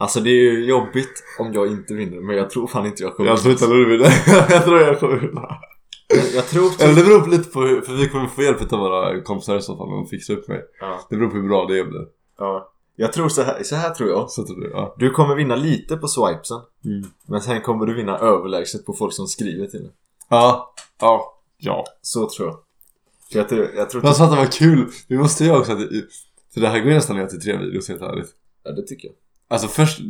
Speaker 2: Alltså det är ju jobbigt om jag inte vinner men jag tror fan inte jag kommer
Speaker 1: Jag tror inte att du vinner. *laughs* jag tror jag kommer vinna.
Speaker 2: jag, jag tror typ
Speaker 1: Eller det beror på lite på hur, för vi kommer få hjälp av våra kompisar i så fall om de fixar upp mig.
Speaker 2: ja,
Speaker 1: Det beror på hur bra det blir.
Speaker 2: ja. Jag tror så här, så här tror jag
Speaker 1: Så tror du, ja.
Speaker 2: Du kommer vinna lite på swipesen
Speaker 1: Mm.
Speaker 2: Men sen kommer du vinna överlägset på folk som skriver till dig
Speaker 1: Ja. Ja. Ja.
Speaker 2: Så tror jag För jag tror, jag tror
Speaker 1: Men sa att det var kul. Vi måste göra också att det, För det här går ju nästan ner till tre videos helt ärligt.
Speaker 2: Ja det tycker jag
Speaker 1: Alltså först...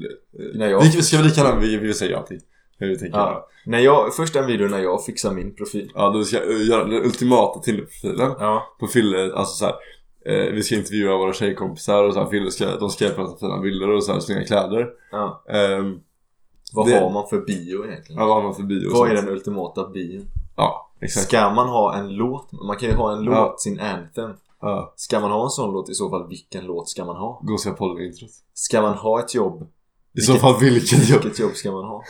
Speaker 2: När jag-
Speaker 1: Vi, ska vi lika gärna, vi, vi säger ja till. Hur vi tänker.
Speaker 2: Ja. När jag, först en video när jag fixar min profil
Speaker 1: Ja, då ska jag göra den ultimata Tinder-profilen.
Speaker 2: Ja
Speaker 1: På Fille, alltså så här. Eh, vi ska intervjua våra tjejkompisar och så här, Fille ska, de ska hjälpa oss att fina bilder och så här, snygga kläder.
Speaker 2: Ja
Speaker 1: Ehm,
Speaker 2: Vad
Speaker 1: Det-
Speaker 2: har man för bio egentligen?
Speaker 1: ja, vad har man för bio
Speaker 2: Vad är den ultimata bion?
Speaker 1: Ja, exakt.
Speaker 2: Ska man ha en låt? Man kan ju ha en låt,
Speaker 1: Ja.
Speaker 2: sin anthem
Speaker 1: Ja,
Speaker 2: Ska man ha en sån låt i så fall, vilken låt ska man ha?
Speaker 1: se podden-introt.
Speaker 2: Ska man ha ett jobb?
Speaker 1: I så fall vilket jobb?
Speaker 2: Vilket jobb ska man ha?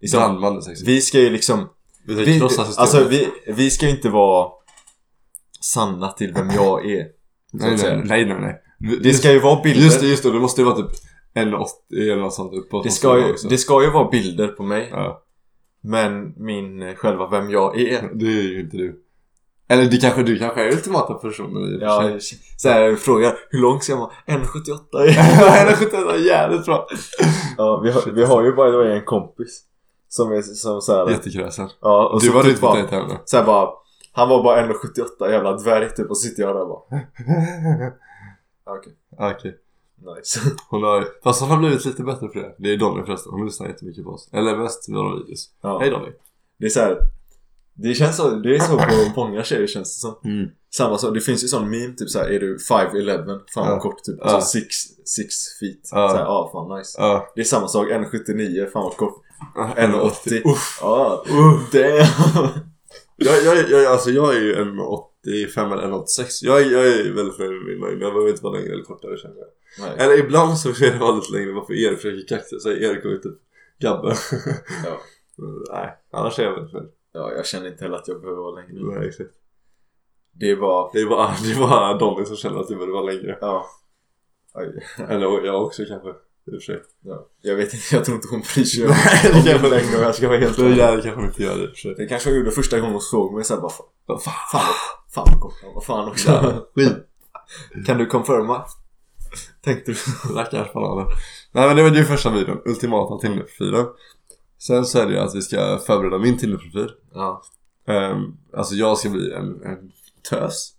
Speaker 2: Liksom,
Speaker 1: Brandman
Speaker 2: vi ska ju liksom
Speaker 1: Vi.
Speaker 2: Alltså vi, vi ska ju inte vara sanna till vem jag är
Speaker 1: nej, nej, nej, nej, nej.
Speaker 2: Det ska ju vara bilder
Speaker 1: Just det, just det. Det måste ju vara typ 1,80 eller något sånt uppåt.
Speaker 2: det, ska ju, det ska ju vara bilder på mig
Speaker 1: Ja,
Speaker 2: Men min, eh, själva vem jag är
Speaker 1: det är ju inte du. Eller det kanske, du kanske är ultimata personen i
Speaker 2: Ja,
Speaker 1: sig.
Speaker 2: såhär frågar hur lång ska man vara? 1,78
Speaker 1: 1,78 är jävligt bra.
Speaker 2: Ja, vi har, vi har ju way en kompis Som är som såhär
Speaker 1: Jättekräsen.
Speaker 2: Ja, och
Speaker 1: Du
Speaker 2: så
Speaker 1: var
Speaker 2: typ
Speaker 1: inte
Speaker 2: bara,
Speaker 1: dejt henne.
Speaker 2: såhär bara Han var bara 1,78 jävla dvärg typ och sitter jag där och bara ja, Okej,
Speaker 1: Okej.
Speaker 2: nice *laughs*
Speaker 1: Hon har Fast hon har blivit lite bättre på det. Det är Donny förresten. Hon lyssnar jättemycket på oss. Eller mest våra videos.
Speaker 2: ja.
Speaker 1: Hej Donny.
Speaker 2: Det är såhär Det känns så, det är så på *laughs* många tjejer känns det som
Speaker 1: Mm.
Speaker 2: Samma sak, det finns ju sån meme typ såhär, är du 5'11? Fan vad
Speaker 1: Ja.
Speaker 2: kort typ,
Speaker 1: Ja.
Speaker 2: alltså 6 six feet
Speaker 1: Ja.
Speaker 2: Såhär, ja fan nice
Speaker 1: Ja.
Speaker 2: Det är samma sak, 1,79, fan vad kort
Speaker 1: Ja.
Speaker 2: 1,80
Speaker 1: Uff.
Speaker 2: Ja, damn
Speaker 1: Jag, jag, jag, alltså jag är ju en 85 eller en 86. Jag, är- jag är väldigt nöjd med min längd. Jag behöver inte vara längre eller kortare känner jag.
Speaker 2: Nej.
Speaker 1: Eller ibland så vill jag vara lite längre bara för Erik försöker kaxa så Erik och typ Gabbe.
Speaker 2: Ja. *laughs*
Speaker 1: Nej, annars är jag väldigt nöjd.
Speaker 2: Ja, jag känner inte heller att jag behöver vara längre
Speaker 1: Nej, exakt.
Speaker 2: Det är bara,
Speaker 1: Det är bara, det är bara Donny som känner att du behöver vara längre.
Speaker 2: ja Oj.
Speaker 1: Eller jag också kanske. I och för sig.
Speaker 2: ja. Jag vet inte, jag tror inte hon bryr sig om *laughs*
Speaker 1: det kanske-
Speaker 2: längd om jag ska vara helt
Speaker 1: Det
Speaker 2: ärlig
Speaker 1: där kanske hon inte gör det i och för sig.
Speaker 2: Det kanske hon gjorde första gången hon såg mig såhär bara Fan,
Speaker 1: Vad fan.
Speaker 2: fan, vad- vad kort var, fan också
Speaker 1: Ja. *laughs*
Speaker 2: Kan du confirma? Tänkte du?
Speaker 1: Rackarns bananer. Nej men det var ju första videon. Ultimata Tinder-profilen. Sen så är det ju att vi ska förbereda min Tinder-profil.
Speaker 2: Ja
Speaker 1: Um, alltså jag ska bli en, en tös.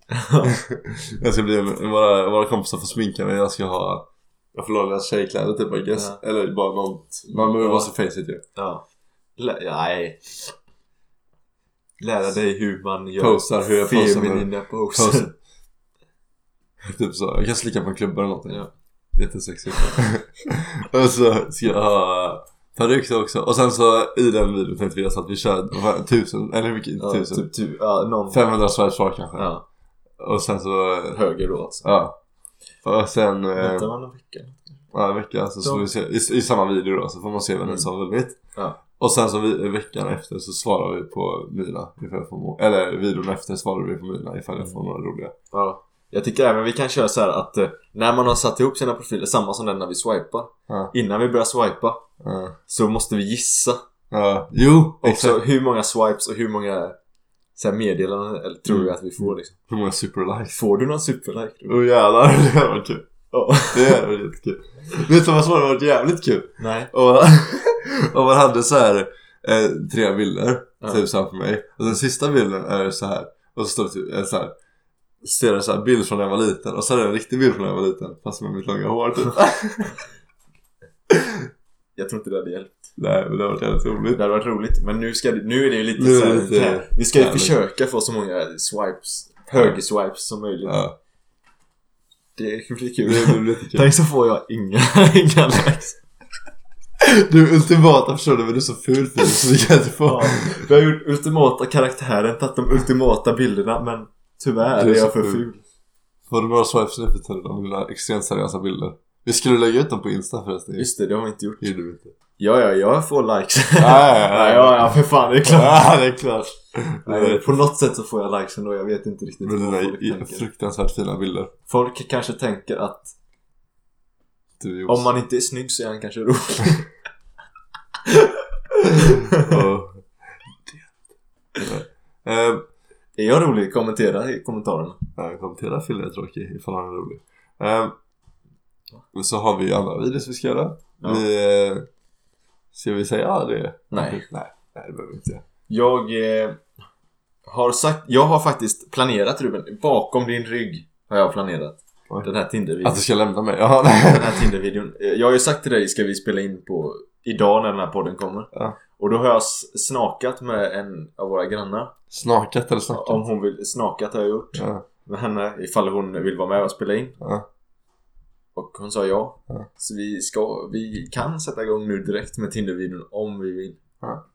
Speaker 1: *laughs* jag ska bli en, våra, våra kompisar får sminka mig. Jag ska ha jag får låna deras tjejkläder typ I guess.
Speaker 2: Ja.
Speaker 1: Eller bara något. Man behöver vara så face it ju.
Speaker 2: Ja Lä- Nej Lära dig hur man gör
Speaker 1: Posar, hur jag
Speaker 2: feminina poser
Speaker 1: Poser. *laughs* typ så. Jag kan slicka på en klubba eller någonting.
Speaker 2: Ja.
Speaker 1: Jättesexigt. *laughs* och så ska jag ha peruk så också. Och sen så i den videon tänkte vi att vi kör tusen, eller hur mycket? Inte
Speaker 2: Ja,
Speaker 1: tusen.
Speaker 2: typ, typ, ja, någon
Speaker 1: 500 swipes var kanske.
Speaker 2: Ja,
Speaker 1: Och sen så,
Speaker 2: höger då alltså
Speaker 1: ja. Och sen, eh,
Speaker 2: Väntar man en vecka?
Speaker 1: ja en vecka så, så vi se, i, i samma video då så får man se vem
Speaker 2: Mm.
Speaker 1: som har vunnit.
Speaker 2: Ja.
Speaker 1: Och sen så vi, veckan efter så svarar vi på mina ifall jag får Eller videon efter svarar vi på mina ifall jag får några roliga.
Speaker 2: Ja Jag tycker även vi kan köra så här att eh, När man har satt ihop sina profiler, samma som den när vi swipar
Speaker 1: Ja.
Speaker 2: Innan vi börjar swipa. Så måste vi gissa
Speaker 1: Ja. Jo,
Speaker 2: också
Speaker 1: exakt.
Speaker 2: hur många swipes och hur många så här, meddelanden eller, tror
Speaker 1: Mm.
Speaker 2: att vi får liksom
Speaker 1: Hur många superlikes?
Speaker 2: Får du någon superlike?
Speaker 1: Åh oh, jävlar, *laughs* det hade varit kul.
Speaker 2: Ja.
Speaker 1: Det hade varit jättekul. Vet du vad som hade varit jävligt kul?
Speaker 2: Nej
Speaker 1: Om man, *laughs* om man hade så här eh, tre bilder,
Speaker 2: Ja.
Speaker 1: typ för mig. Och den sista bilden är så här. Och så står det typ eh, så här. Ser det så här bild från när jag var liten och så är det en riktig bild från när jag var liten fast med mitt långa hår typ. *laughs*
Speaker 2: Jag tror inte det hade hjälpt
Speaker 1: Nej men det har varit jävligt roligt.
Speaker 2: Det hade varit roligt men nu, ska det, nu är det ju lite
Speaker 1: Nu är
Speaker 2: så
Speaker 1: det
Speaker 2: här,
Speaker 1: lite-
Speaker 2: här, Vi ska ju försöka få så många swipes Höger-swipes som möjligt
Speaker 1: Ja,
Speaker 2: Det blir kul
Speaker 1: det blir kul.
Speaker 2: Tänk så får jag inga, *laughs* inga likes
Speaker 1: Du är ultimata personen men du är så ful Filip så vi kan inte få.
Speaker 2: Ja, vi har gjort ultimata karaktären, tagit de ultimata bilderna men tyvärr
Speaker 1: Du är
Speaker 2: är jag för
Speaker 1: ful.
Speaker 2: ful.
Speaker 1: Får du några swipes nu för tiden av dina extremt seriösa bilder? Vi skulle lägga ut dem på Insta förresten.
Speaker 2: Just det, det har vi inte gjort.
Speaker 1: Det gjorde vi inte.
Speaker 2: Ja, ja, jag får likes.
Speaker 1: Ja, ja, ja. *laughs*
Speaker 2: ja, ja, för fan, det är klart.
Speaker 1: Ja, det är klart.
Speaker 2: Nej, på något sätt så får jag likes ändå, jag vet inte riktigt
Speaker 1: Men
Speaker 2: vad folk tänker.
Speaker 1: fruktansvärt fina bilder.
Speaker 2: Folk kanske tänker att. Om man inte är snygg så är han kanske rolig. *laughs*
Speaker 1: Ehm,
Speaker 2: är jag rolig? Kommentera i kommentarerna.
Speaker 1: Ja, kommentera Fille är tråkig ifall han är rolig. Ehm, så har vi andra videos vi ska göra.
Speaker 2: Ja.
Speaker 1: Vi, eh, ska vi säga det?
Speaker 2: Nej. *laughs*
Speaker 1: Nej, nej det behöver vi inte.
Speaker 2: Jag eh, har sagt, jag har faktiskt planerat Ruben, bakom din rygg har jag planerat.
Speaker 1: Oj.
Speaker 2: Den här Tinder-videon.
Speaker 1: Att du ska lämna mig? Ja, nej. *laughs*
Speaker 2: Den här Tinder-videon. Eh, Jag har ju sagt till dig, ska vi spela in på idag när den här podden kommer?
Speaker 1: Ja.
Speaker 2: Och då har jag snakat med en av våra grannar.
Speaker 1: Snakat eller snackat?
Speaker 2: Om hon vill, snakat har jag gjort.
Speaker 1: Ja,
Speaker 2: Med henne, ifall hon vill vara med och spela in.
Speaker 1: ja.
Speaker 2: Och hon sa ja.
Speaker 1: Ja.
Speaker 2: Så vi ska, vi kan sätta igång nu direkt med Tinder-videon om vi vill.
Speaker 1: Ja.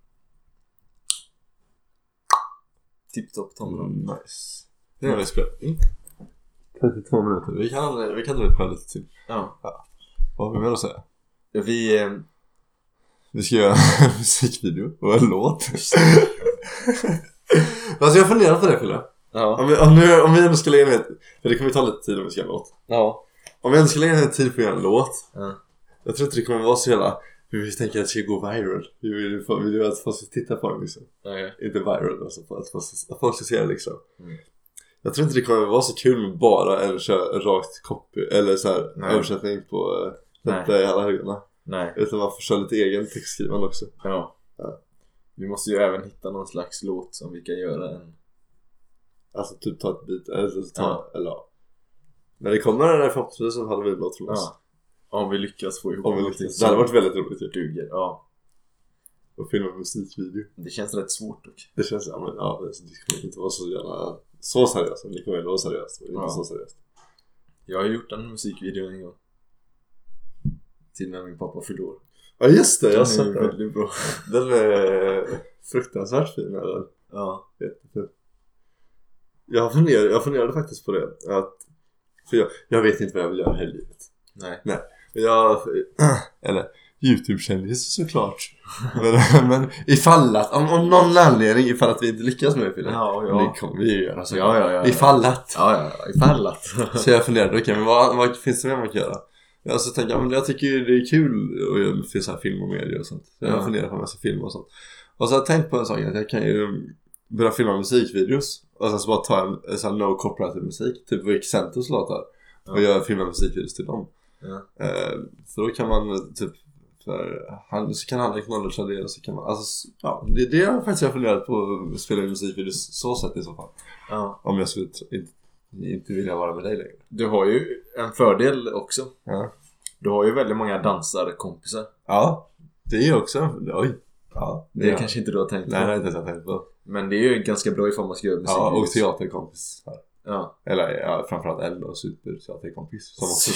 Speaker 2: Tipptopp Tom.
Speaker 1: Mm, nice. Har vi spelat in. 32 minuter. Vi kan, vi kan dra ut på lite till.
Speaker 2: Ja.
Speaker 1: Vad har vi mer att säga?
Speaker 2: Vi... Eh,
Speaker 1: Vi ska göra en *laughs* musikvideo och en låt. *laughs* alltså jag funderar på det Fille.
Speaker 2: ja.
Speaker 1: Om vi, om, nu, om vi ändå ska lägga ner, för det kommer ta lite tid om vi ska göra en låt.
Speaker 2: Ja.
Speaker 1: Om vi ändå ska lägga ner tid på att göra en låt.
Speaker 2: Ja.
Speaker 1: Jag tror inte det kommer vara så jävla, vi tänker att det ska gå viral. Vi vill, vi vill att folk ska titta på den liksom.
Speaker 2: Okej.
Speaker 1: Inte viral alltså, att folk ska, att folk ska se det liksom.
Speaker 2: Mm.
Speaker 1: Jag tror inte det kommer vara så kul med bara en rakt copy, eller så här,
Speaker 2: Nej.
Speaker 1: översättning på detta i alla helgerna.
Speaker 2: Nej.
Speaker 1: Utan man får köra lite egen textskrivande också.
Speaker 2: Ja.
Speaker 1: Ja.
Speaker 2: Vi måste ju även hitta någon slags låt som vi kan göra en...
Speaker 1: Alltså typ ta ett bit, eller ta, eller Men det kommer den här förhoppningsvis en halloween-låt från oss.
Speaker 2: Ja. Om vi lyckas få ihop
Speaker 1: Om vi
Speaker 2: någonting
Speaker 1: lyckas. Det hade varit väldigt roligt ju.
Speaker 2: duger. Ja.
Speaker 1: Att filma en musikvideo.
Speaker 2: Det känns rätt svårt dock.
Speaker 1: Det känns, ja men ja, det kommer inte vara så jävla, så seriöst. Det kommer vara seriöst. Men inte
Speaker 2: Ja.
Speaker 1: så seriöst.
Speaker 2: Jag har gjort en musikvideo en gång. Till när min pappa fyllde år.
Speaker 1: Ja just det, jag har
Speaker 2: Den är
Speaker 1: sett den.
Speaker 2: väldigt bra.
Speaker 1: Den är fruktansvärt fin är den.
Speaker 2: Ja.
Speaker 1: Jättefin. Jag funderade, jag funderade faktiskt på det. Att, för jag, jag vet inte vad jag vill göra här i livet.
Speaker 2: Nej.
Speaker 1: Jag, *clears throat* eller Youtube-kändis såklart. *laughs* men, men ifall att, om, om någon anledning ifall att vi inte lyckas med det.
Speaker 2: Ja, ja.
Speaker 1: Det kommer vi ju göra så.
Speaker 2: Ja, ja, ja.
Speaker 1: Ifall att.
Speaker 2: Ja, ja, ja. Ifall att. *laughs*
Speaker 1: Så jag funderade, okej men vad, vad finns det mer man kan göra? Jag så tänkte jag, men jag tycker det är kul att göra så här film och media och sånt. Så jag
Speaker 2: Ja.
Speaker 1: funderar på om jag ska filma och sånt. Och så har jag tänkt på en sak att jag kan ju börja filma musikvideos. Och sen så bara ta en, sån no copyrighted musik, typ Rick Santos låtar. Och göra filma musikvideos till dem.
Speaker 2: Ja.
Speaker 1: Eh, för då kan man typ för han, så kan han acknowledgea det och så kan man, alltså ja, det, det har faktiskt jag funderat på att spela in musikvideos så sätt i så fall.
Speaker 2: ja.
Speaker 1: Om jag skulle inte, inte vilja vara med dig längre.
Speaker 2: Du har ju en fördel också.
Speaker 1: Ja.
Speaker 2: Du har ju väldigt många dansarkompisar.
Speaker 1: Ja, det är ju också, oj. Ja,
Speaker 2: Det
Speaker 1: ja.
Speaker 2: kanske inte du har tänkt
Speaker 1: Nej, det
Speaker 2: på.
Speaker 1: har jag inte ens tänkt på.
Speaker 2: Men det är ju ganska bra ifall man ska göra musik.
Speaker 1: Ja, och teaterkompis.
Speaker 2: Ja.
Speaker 1: Eller ja, framförallt en då, superteaterkompis. Som också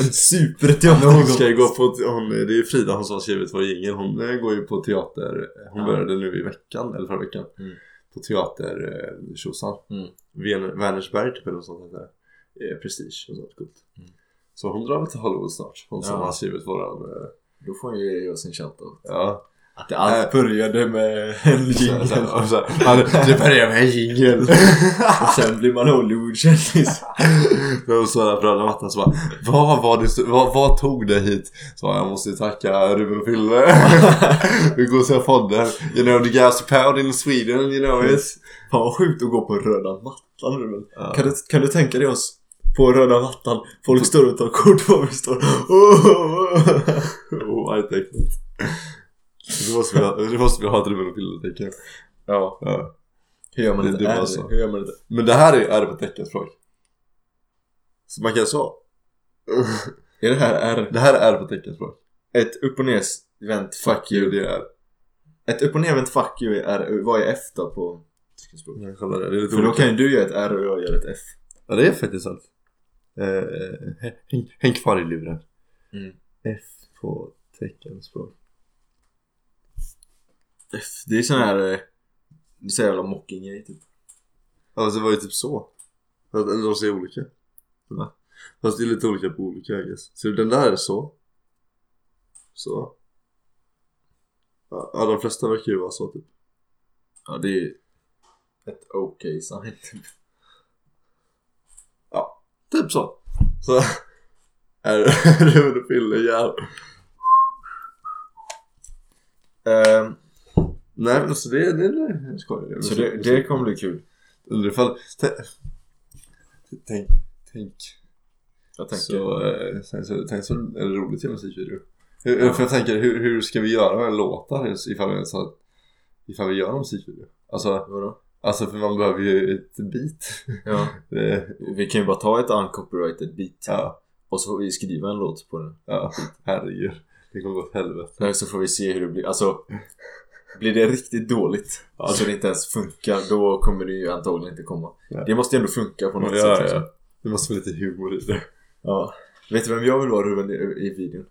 Speaker 2: En
Speaker 1: Men
Speaker 2: superteater.
Speaker 1: hon ska ju gå på, hon, det är ju Frida hon som har skrivit vår jingel. Hon eh, går ju på teater, hon
Speaker 2: Ja.
Speaker 1: började nu i veckan, eller förra veckan.
Speaker 2: Mm.
Speaker 1: På teater eh.
Speaker 2: Mm.
Speaker 1: Vänersberg typ eller något sånt det. Eh, Prestige och sånt coolt.
Speaker 2: Mm.
Speaker 1: Så hon drar väl till Hollywood snart. Hon som
Speaker 2: Ja.
Speaker 1: har skrivit våran,
Speaker 2: Då får hon ju ge oss en shoutout.
Speaker 1: ja.
Speaker 2: Att det allt började med *laughs* en jingel.
Speaker 1: och det- börjar med en jingel.
Speaker 2: Och sen blir man Hollywoodkändis.
Speaker 1: Då så där på röda mattan så bara vad, var det, vad, vad tog det hit? Så jag måste tacka Ruben och Fille. *laughs* Vi går och ser podden. You know the gas pound in Sweden, you know it.
Speaker 2: Fan vad sjukt att gå på röda mattan Ruben.
Speaker 1: Ja.
Speaker 2: Kan, du, kan du tänka dig oss på röda mattan? Folk står och tar kort på vi står. Oh,
Speaker 1: Oh, I take it. Det måste vi ha, det måste vi ha ett och Fille tänker jag.
Speaker 2: Ja,
Speaker 1: Ja.
Speaker 2: hur gör man
Speaker 1: Det-
Speaker 2: inte?
Speaker 1: det
Speaker 2: Är. Hur gör man inte?
Speaker 1: Men det här är, är det på teckenspråk. Så man kan så.
Speaker 2: Är det här är
Speaker 1: Det här är på teckenspråk.
Speaker 2: ett upp och nervänt fuck you?
Speaker 1: Det är.
Speaker 2: Ett upp och nervänt fuck you är, vad är F då på teckenspråk?
Speaker 1: Jag kollar det. det är lite
Speaker 2: För då
Speaker 1: olika.
Speaker 2: kan ju du göra ett R och jag gör ett F.
Speaker 1: Ja det är faktiskt sant. Eh, häng, häng kvar i luren.
Speaker 2: Mm.
Speaker 1: F på teckenspråk.
Speaker 2: Det är sån här, eh, det är så jävla mocking typ.
Speaker 1: Ja det var ju typ så. Fast- de ser olika.
Speaker 2: Va?
Speaker 1: Fast det är lite olika på olika I guess. Så den där är så. Så. Ja de flesta verkar ju vara så typ.
Speaker 2: Ja det är ett okej sign typ.
Speaker 1: Ja, Typ så. Så. *laughs* Är du och Fille ja. Nej men alltså det, det, det skojar.
Speaker 2: så det, det kommer bli kul.
Speaker 1: Undrar ifall... tä- Tänk, tänk.
Speaker 2: Jag tänker.
Speaker 1: Så, eh, sen så, tänk så är det roligt i en musikvideo. Hur, För jag tänker, hur, hur ska vi göra en låtar ifall vi, har- ifall vi gör en musikvideo? Alltså,
Speaker 2: Vadå?
Speaker 1: alltså för man behöver ju ett beat.
Speaker 2: Ja. *laughs*
Speaker 1: Det,
Speaker 2: Vi kan ju bara ta ett uncopyrighted beat.
Speaker 1: ja,
Speaker 2: Och så får vi skriva en låt på den.
Speaker 1: ja, herregud. Det kommer gå åt helvete.
Speaker 2: Eller så får vi se hur det blir. Alltså. Blir det riktigt dåligt, alltså det inte ens funkar, då kommer det ju antagligen inte komma.
Speaker 1: Ja.
Speaker 2: Det måste ju ändå funka på något
Speaker 1: Ja,
Speaker 2: sätt. liksom.
Speaker 1: ja. Det måste vara lite humor i det.
Speaker 2: ja. Vet du vem jag vill vara Ruben i, i videon?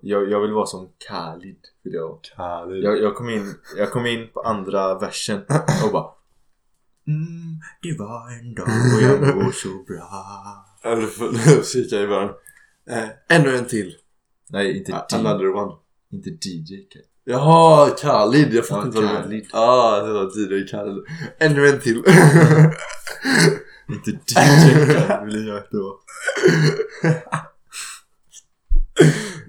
Speaker 2: Jag, jag vill vara som Khalid. Vill jag.
Speaker 1: Khalid.
Speaker 2: Jag, jag, kom in, jag kom in på andra versen och bara Mm, det var en dag och jag mår så bra
Speaker 1: Eller jag i början. Eh, ännu en till.
Speaker 2: Nej, inte.
Speaker 1: Another one.
Speaker 2: Inte DJ.
Speaker 1: Jaha, Khalid. Jag fattar
Speaker 2: Ja,
Speaker 1: inte vad du menar.
Speaker 2: Khalid.
Speaker 1: Ah, det var tidigare Khalid. Ännu en till. *laughs*
Speaker 2: Inte DJ vill jag då.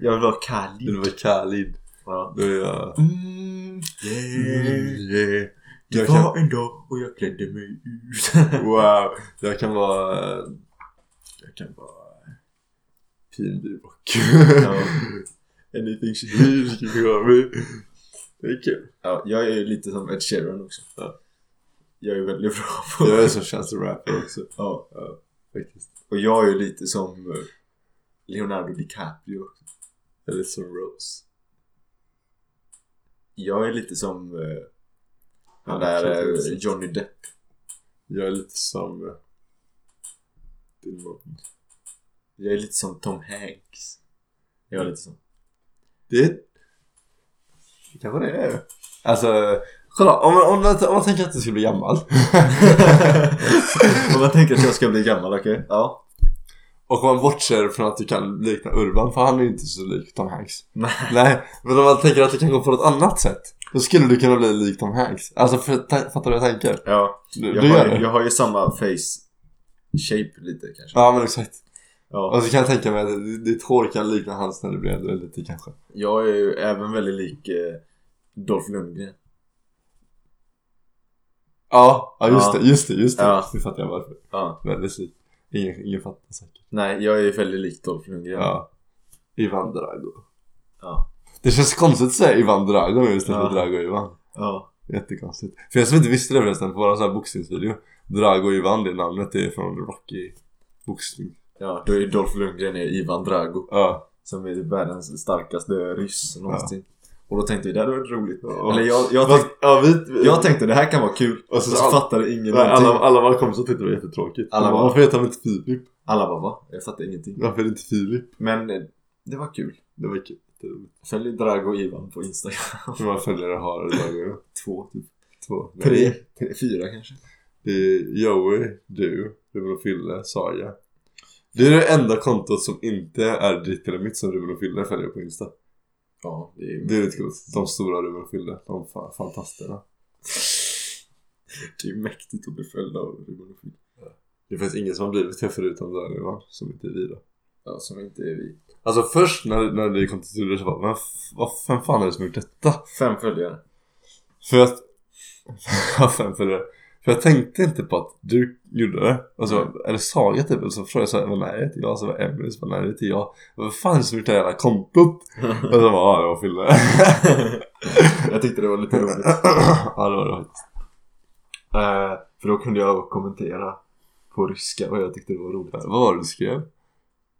Speaker 2: Jag vill vara Khalid.
Speaker 1: det var Khalid.
Speaker 2: Ja.
Speaker 1: Då är jag...
Speaker 2: Mm, yeah.
Speaker 1: Yeah.
Speaker 2: Det
Speaker 1: Jag kan,
Speaker 2: var en dag och jag klädde mig ut. *laughs*
Speaker 1: wow. Jag kan vara... Jag kan vara... PNB Rock.
Speaker 2: Ja.
Speaker 1: Anything she hears can go. Det är kul.
Speaker 2: ja, jag är lite som Ed Sheeran också.
Speaker 1: Ja.
Speaker 2: Jag är väldigt bra på
Speaker 1: Jag är som chance rapper också.
Speaker 2: Ja.
Speaker 1: Faktiskt.
Speaker 2: Och jag är lite som eh, Leonardo DiCaprio.
Speaker 1: Eller som Rose.
Speaker 2: Jag är lite som eh, han
Speaker 1: Ja,
Speaker 2: där
Speaker 1: precis.
Speaker 2: Johnny Depp.
Speaker 1: Jag är lite som... Dylan.
Speaker 2: Jag är lite som Tom Hanks. Jag är lite som.
Speaker 1: Det... Det kanske det är. Alltså, kolla om man, om om man tänker att du skulle bli gammal. *laughs*
Speaker 2: Om man tänker att jag ska bli gammal, okej? Ja.
Speaker 1: Och om man bortser från att du kan likna Urban, för han är ju inte så lik Tom Hanks.
Speaker 2: Nej.
Speaker 1: Nej, men om man tänker att det kan gå på något annat sätt. Då skulle du kunna bli lik Tom Hanks. Alltså, för, ta- fattar du vad jag tänker?
Speaker 2: Ja.
Speaker 1: Du,
Speaker 2: Jag
Speaker 1: du
Speaker 2: har, jag har ju samma face shape lite kanske.
Speaker 1: Ja, men exakt.
Speaker 2: Ja.
Speaker 1: Och så kan jag tänka mig att ditt hår kan likna hans när du blir äldre lite kanske.
Speaker 2: Jag är ju även väldigt lik eh, Dolph Lundgren.
Speaker 1: Ja, ja just
Speaker 2: Ja.
Speaker 1: det, just det, just det.
Speaker 2: Ja.
Speaker 1: Nu fattar jag varför.
Speaker 2: Ja.
Speaker 1: Väldigt lik. Ingen, ingen fattar säkert.
Speaker 2: Nej, jag är väldigt lik Dolph Lundgren.
Speaker 1: Ja. Ivan Drago.
Speaker 2: Ja.
Speaker 1: Det känns konstigt att säga Ivan Drago nu istället för
Speaker 2: Ja.
Speaker 1: Drago Ivan.
Speaker 2: Ja.
Speaker 1: Jättekonstigt. För jag som inte visste det förresten, på våra sån här boxningsvideo. Drago Ivan, det namnet är från Rocky boxning.
Speaker 2: Ja, då är Dolph Lundgren är Ivan Drago.
Speaker 1: Ja.
Speaker 2: Som är världens starkaste ryss någonsin. Och då tänkte vi, det hade varit roligt.
Speaker 1: Ja.
Speaker 2: Eller jag, jag, tänkte,
Speaker 1: ja, vi,
Speaker 2: jag tänkte det här kan vara kul.
Speaker 1: Och
Speaker 2: Och
Speaker 1: så-
Speaker 2: så,
Speaker 1: all-
Speaker 2: fattade ingen
Speaker 1: Nej, alla, alla våra kompisar tyckte det var jättetråkigt.
Speaker 2: Alla var-
Speaker 1: Varför heter han inte Filip?
Speaker 2: Alla bara va? Jag fattade ingenting.
Speaker 1: Varför är det inte Filip?
Speaker 2: Men eh, det var kul.
Speaker 1: Det var kul.
Speaker 2: Följ Drago Ivan på Instagram.
Speaker 1: Hur många följare har Drago? *laughs*
Speaker 2: Två, typ.
Speaker 1: Två?
Speaker 2: Tre, tre, fyra kanske.
Speaker 1: Det är Joey, du, Ruben och Fille, Saga. Det är det enda kontot som inte är mitt som Ruben och Fille följer på Insta.
Speaker 2: Ja, det är,
Speaker 1: Det är lite coolt. De stora Ruben och Fille. De fa- fantasterna.
Speaker 2: det är mäktigt att bli följd av Ruben och Phil.
Speaker 1: Det finns ingen som har blivit det förutom Daniel va? Som inte är vi då.
Speaker 2: Ja, som inte är vi.
Speaker 1: Alltså först när, när det kom till Tudor så bara, men vad vem fan är det som har gjort detta?
Speaker 2: Fem följare.
Speaker 1: För att... *laughs* Ja, fem följare. För jag tänkte inte på att du gjorde det. Och så,
Speaker 2: Mm.
Speaker 1: eller Saga typ. Och så frågade jag så här, men nej det är inte jag. Så var Emily så nej det är inte jag. Vad fan som gjort det jävla kontot? *laughs* Och så bara, ja det var Fille.
Speaker 2: jag tyckte det var lite roligt. *laughs*
Speaker 1: ja det var det faktiskt.
Speaker 2: Eh, för då kunde jag kommentera på ryska och jag tyckte det var roligt.
Speaker 1: Vad var det du skrev?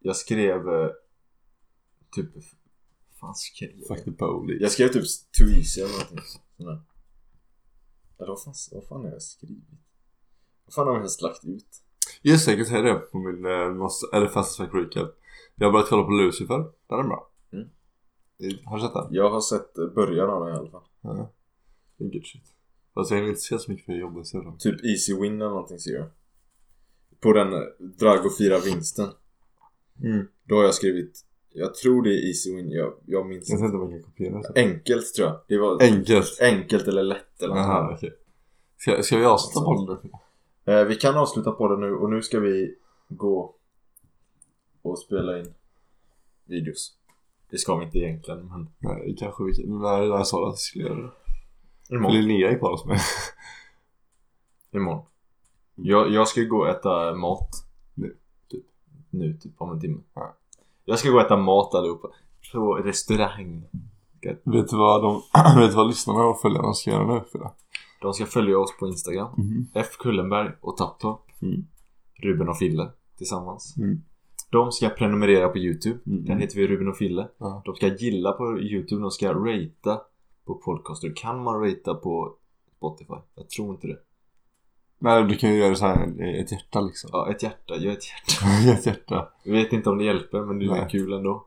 Speaker 2: Jag skrev eh, typ... fan skrev jag?
Speaker 1: Fuck the police.
Speaker 2: Jag skrev typ easy eller någonting. sånt där. Eller vad fan, vad fan har jag skrivit? Vad fan har jag ens lagt ut?
Speaker 1: Just det, jag kan säga det på min, eh, eller Fast Fact Recap. Jag har börjat kolla på Lucifer. Den är bra.
Speaker 2: Mm.
Speaker 1: Har du sett den?
Speaker 2: Jag har sett eh, början av den i alla fall.
Speaker 1: Ja. Det är good shit. Fast jag hinner inte se så mycket för jag jobbar så jävla
Speaker 2: Typ easy win eller någonting ser jag. På den eh, Drago 4 vinsten.
Speaker 1: mm.
Speaker 2: Då har jag skrivit Jag tror det är easy win, jag, jag minns
Speaker 1: Jag
Speaker 2: inte.
Speaker 1: man kan kopiera det.
Speaker 2: Enkelt tror jag. Det var
Speaker 1: Enkelt.
Speaker 2: enkelt eller lätt eller något
Speaker 1: Jaha, okej. Ska, ska vi avsluta bollen nu?
Speaker 2: eh, Vi kan avsluta på det nu och nu ska vi gå och spela in videos. Det ska vi inte egentligen men
Speaker 1: Nej, kanske vi. När jag sa att jag skulle göra det.
Speaker 2: imorgon.
Speaker 1: Linnea gick på oss med.
Speaker 2: imorgon. Jag, jag ska gå och äta mat.
Speaker 1: Nu, typ.
Speaker 2: Nu, typ om en timme.
Speaker 1: Ja.
Speaker 2: Jag ska gå och äta mat allihopa. På restaurang.
Speaker 1: Vet du vad de, *clears throat* vet vad lyssnarna och följarna ska göra nu för det?
Speaker 2: De ska följa oss på Instagram.
Speaker 1: Mhm.
Speaker 2: F Kullenberg och Tapptorp.
Speaker 1: Mm.
Speaker 2: Ruben och Fille tillsammans.
Speaker 1: Mm.
Speaker 2: De ska prenumerera på YouTube.
Speaker 1: Mm.
Speaker 2: Där heter vi Ruben och Fille.
Speaker 1: Ja.
Speaker 2: De ska gilla på YouTube. De ska ratea på podcaster. Kan man ratea på Spotify? Jag tror inte det.
Speaker 1: Nej, du kan ju göra så här ett hjärta liksom.
Speaker 2: Ja, ett hjärta. Gör ett hjärta. *laughs*
Speaker 1: ett hjärta.
Speaker 2: Jag vet inte om det hjälper men det är
Speaker 1: Nej.
Speaker 2: kul ändå.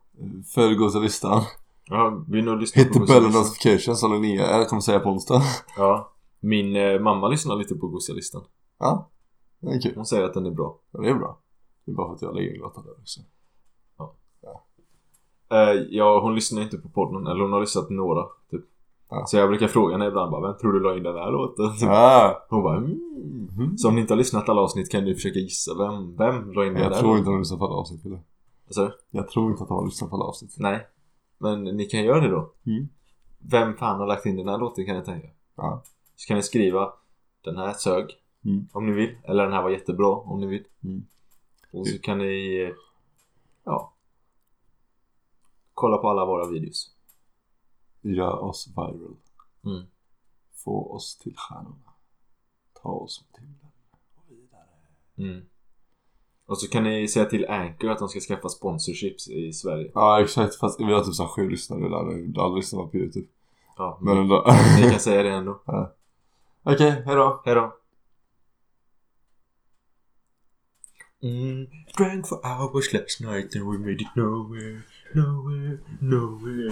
Speaker 1: Följ Gåsa-listan.
Speaker 2: Ja, vi nog lyssna
Speaker 1: Hit the
Speaker 2: på
Speaker 1: and
Speaker 2: Gosia-listan.
Speaker 1: notification som jag kommer säga på onsdag. *laughs*
Speaker 2: Ja. Min eh, mamma lyssnar lite på Gosia-listan.
Speaker 1: Ja, det är kul.
Speaker 2: Hon säger att den är bra.
Speaker 1: Ja, det är bra. Det är bara för att jag lägger låtar där också.
Speaker 2: Eh, ja, hon lyssnar inte på podden. Eller hon har lyssnat några. Typ.
Speaker 1: Ja.
Speaker 2: Så jag brukar fråga henne ibland bara, vem tror du la in den här låten? *laughs* Typ.
Speaker 1: Ja.
Speaker 2: Hon bara, mm.
Speaker 1: Mhm.
Speaker 2: Så om ni inte har lyssnat alla avsnitt kan ni försöka gissa vem, vem la in den
Speaker 1: Jag tror inte att de lyssnar på alla avsnitt. Eller?
Speaker 2: Du?
Speaker 1: Jag tror inte att de har lyssnat på alla avsnitt.
Speaker 2: Nej. Men ni kan göra det då.
Speaker 1: Mm.
Speaker 2: Vem fan har lagt in den här låten kan ni tänka.
Speaker 1: Ja.
Speaker 2: Så kan ni skriva Den här sög.
Speaker 1: Mm.
Speaker 2: Om ni vill. Eller den här var jättebra om ni vill.
Speaker 1: Mm.
Speaker 2: Och så kan ni Ja Kolla på alla våra videos.
Speaker 1: Gör oss viral.
Speaker 2: Mm.
Speaker 1: Få oss till stjärnorna. Ta oss mot himlen. Och vidare.
Speaker 2: Mm. Och så kan ni säga till Anchor att de ska skaffa sponsorships i Sverige.
Speaker 1: Ja exakt, fast vi har typ såhär sju lyssnare där. Alla lyssnar på youtube.
Speaker 2: Ja,
Speaker 1: Men
Speaker 2: men
Speaker 1: ändå.
Speaker 2: ni kan säga det ändå. *laughs*
Speaker 1: Okej, hejdå.
Speaker 2: Hejdå. Mm, drank for hours last night and we made it nowhere, nowhere, nowhere.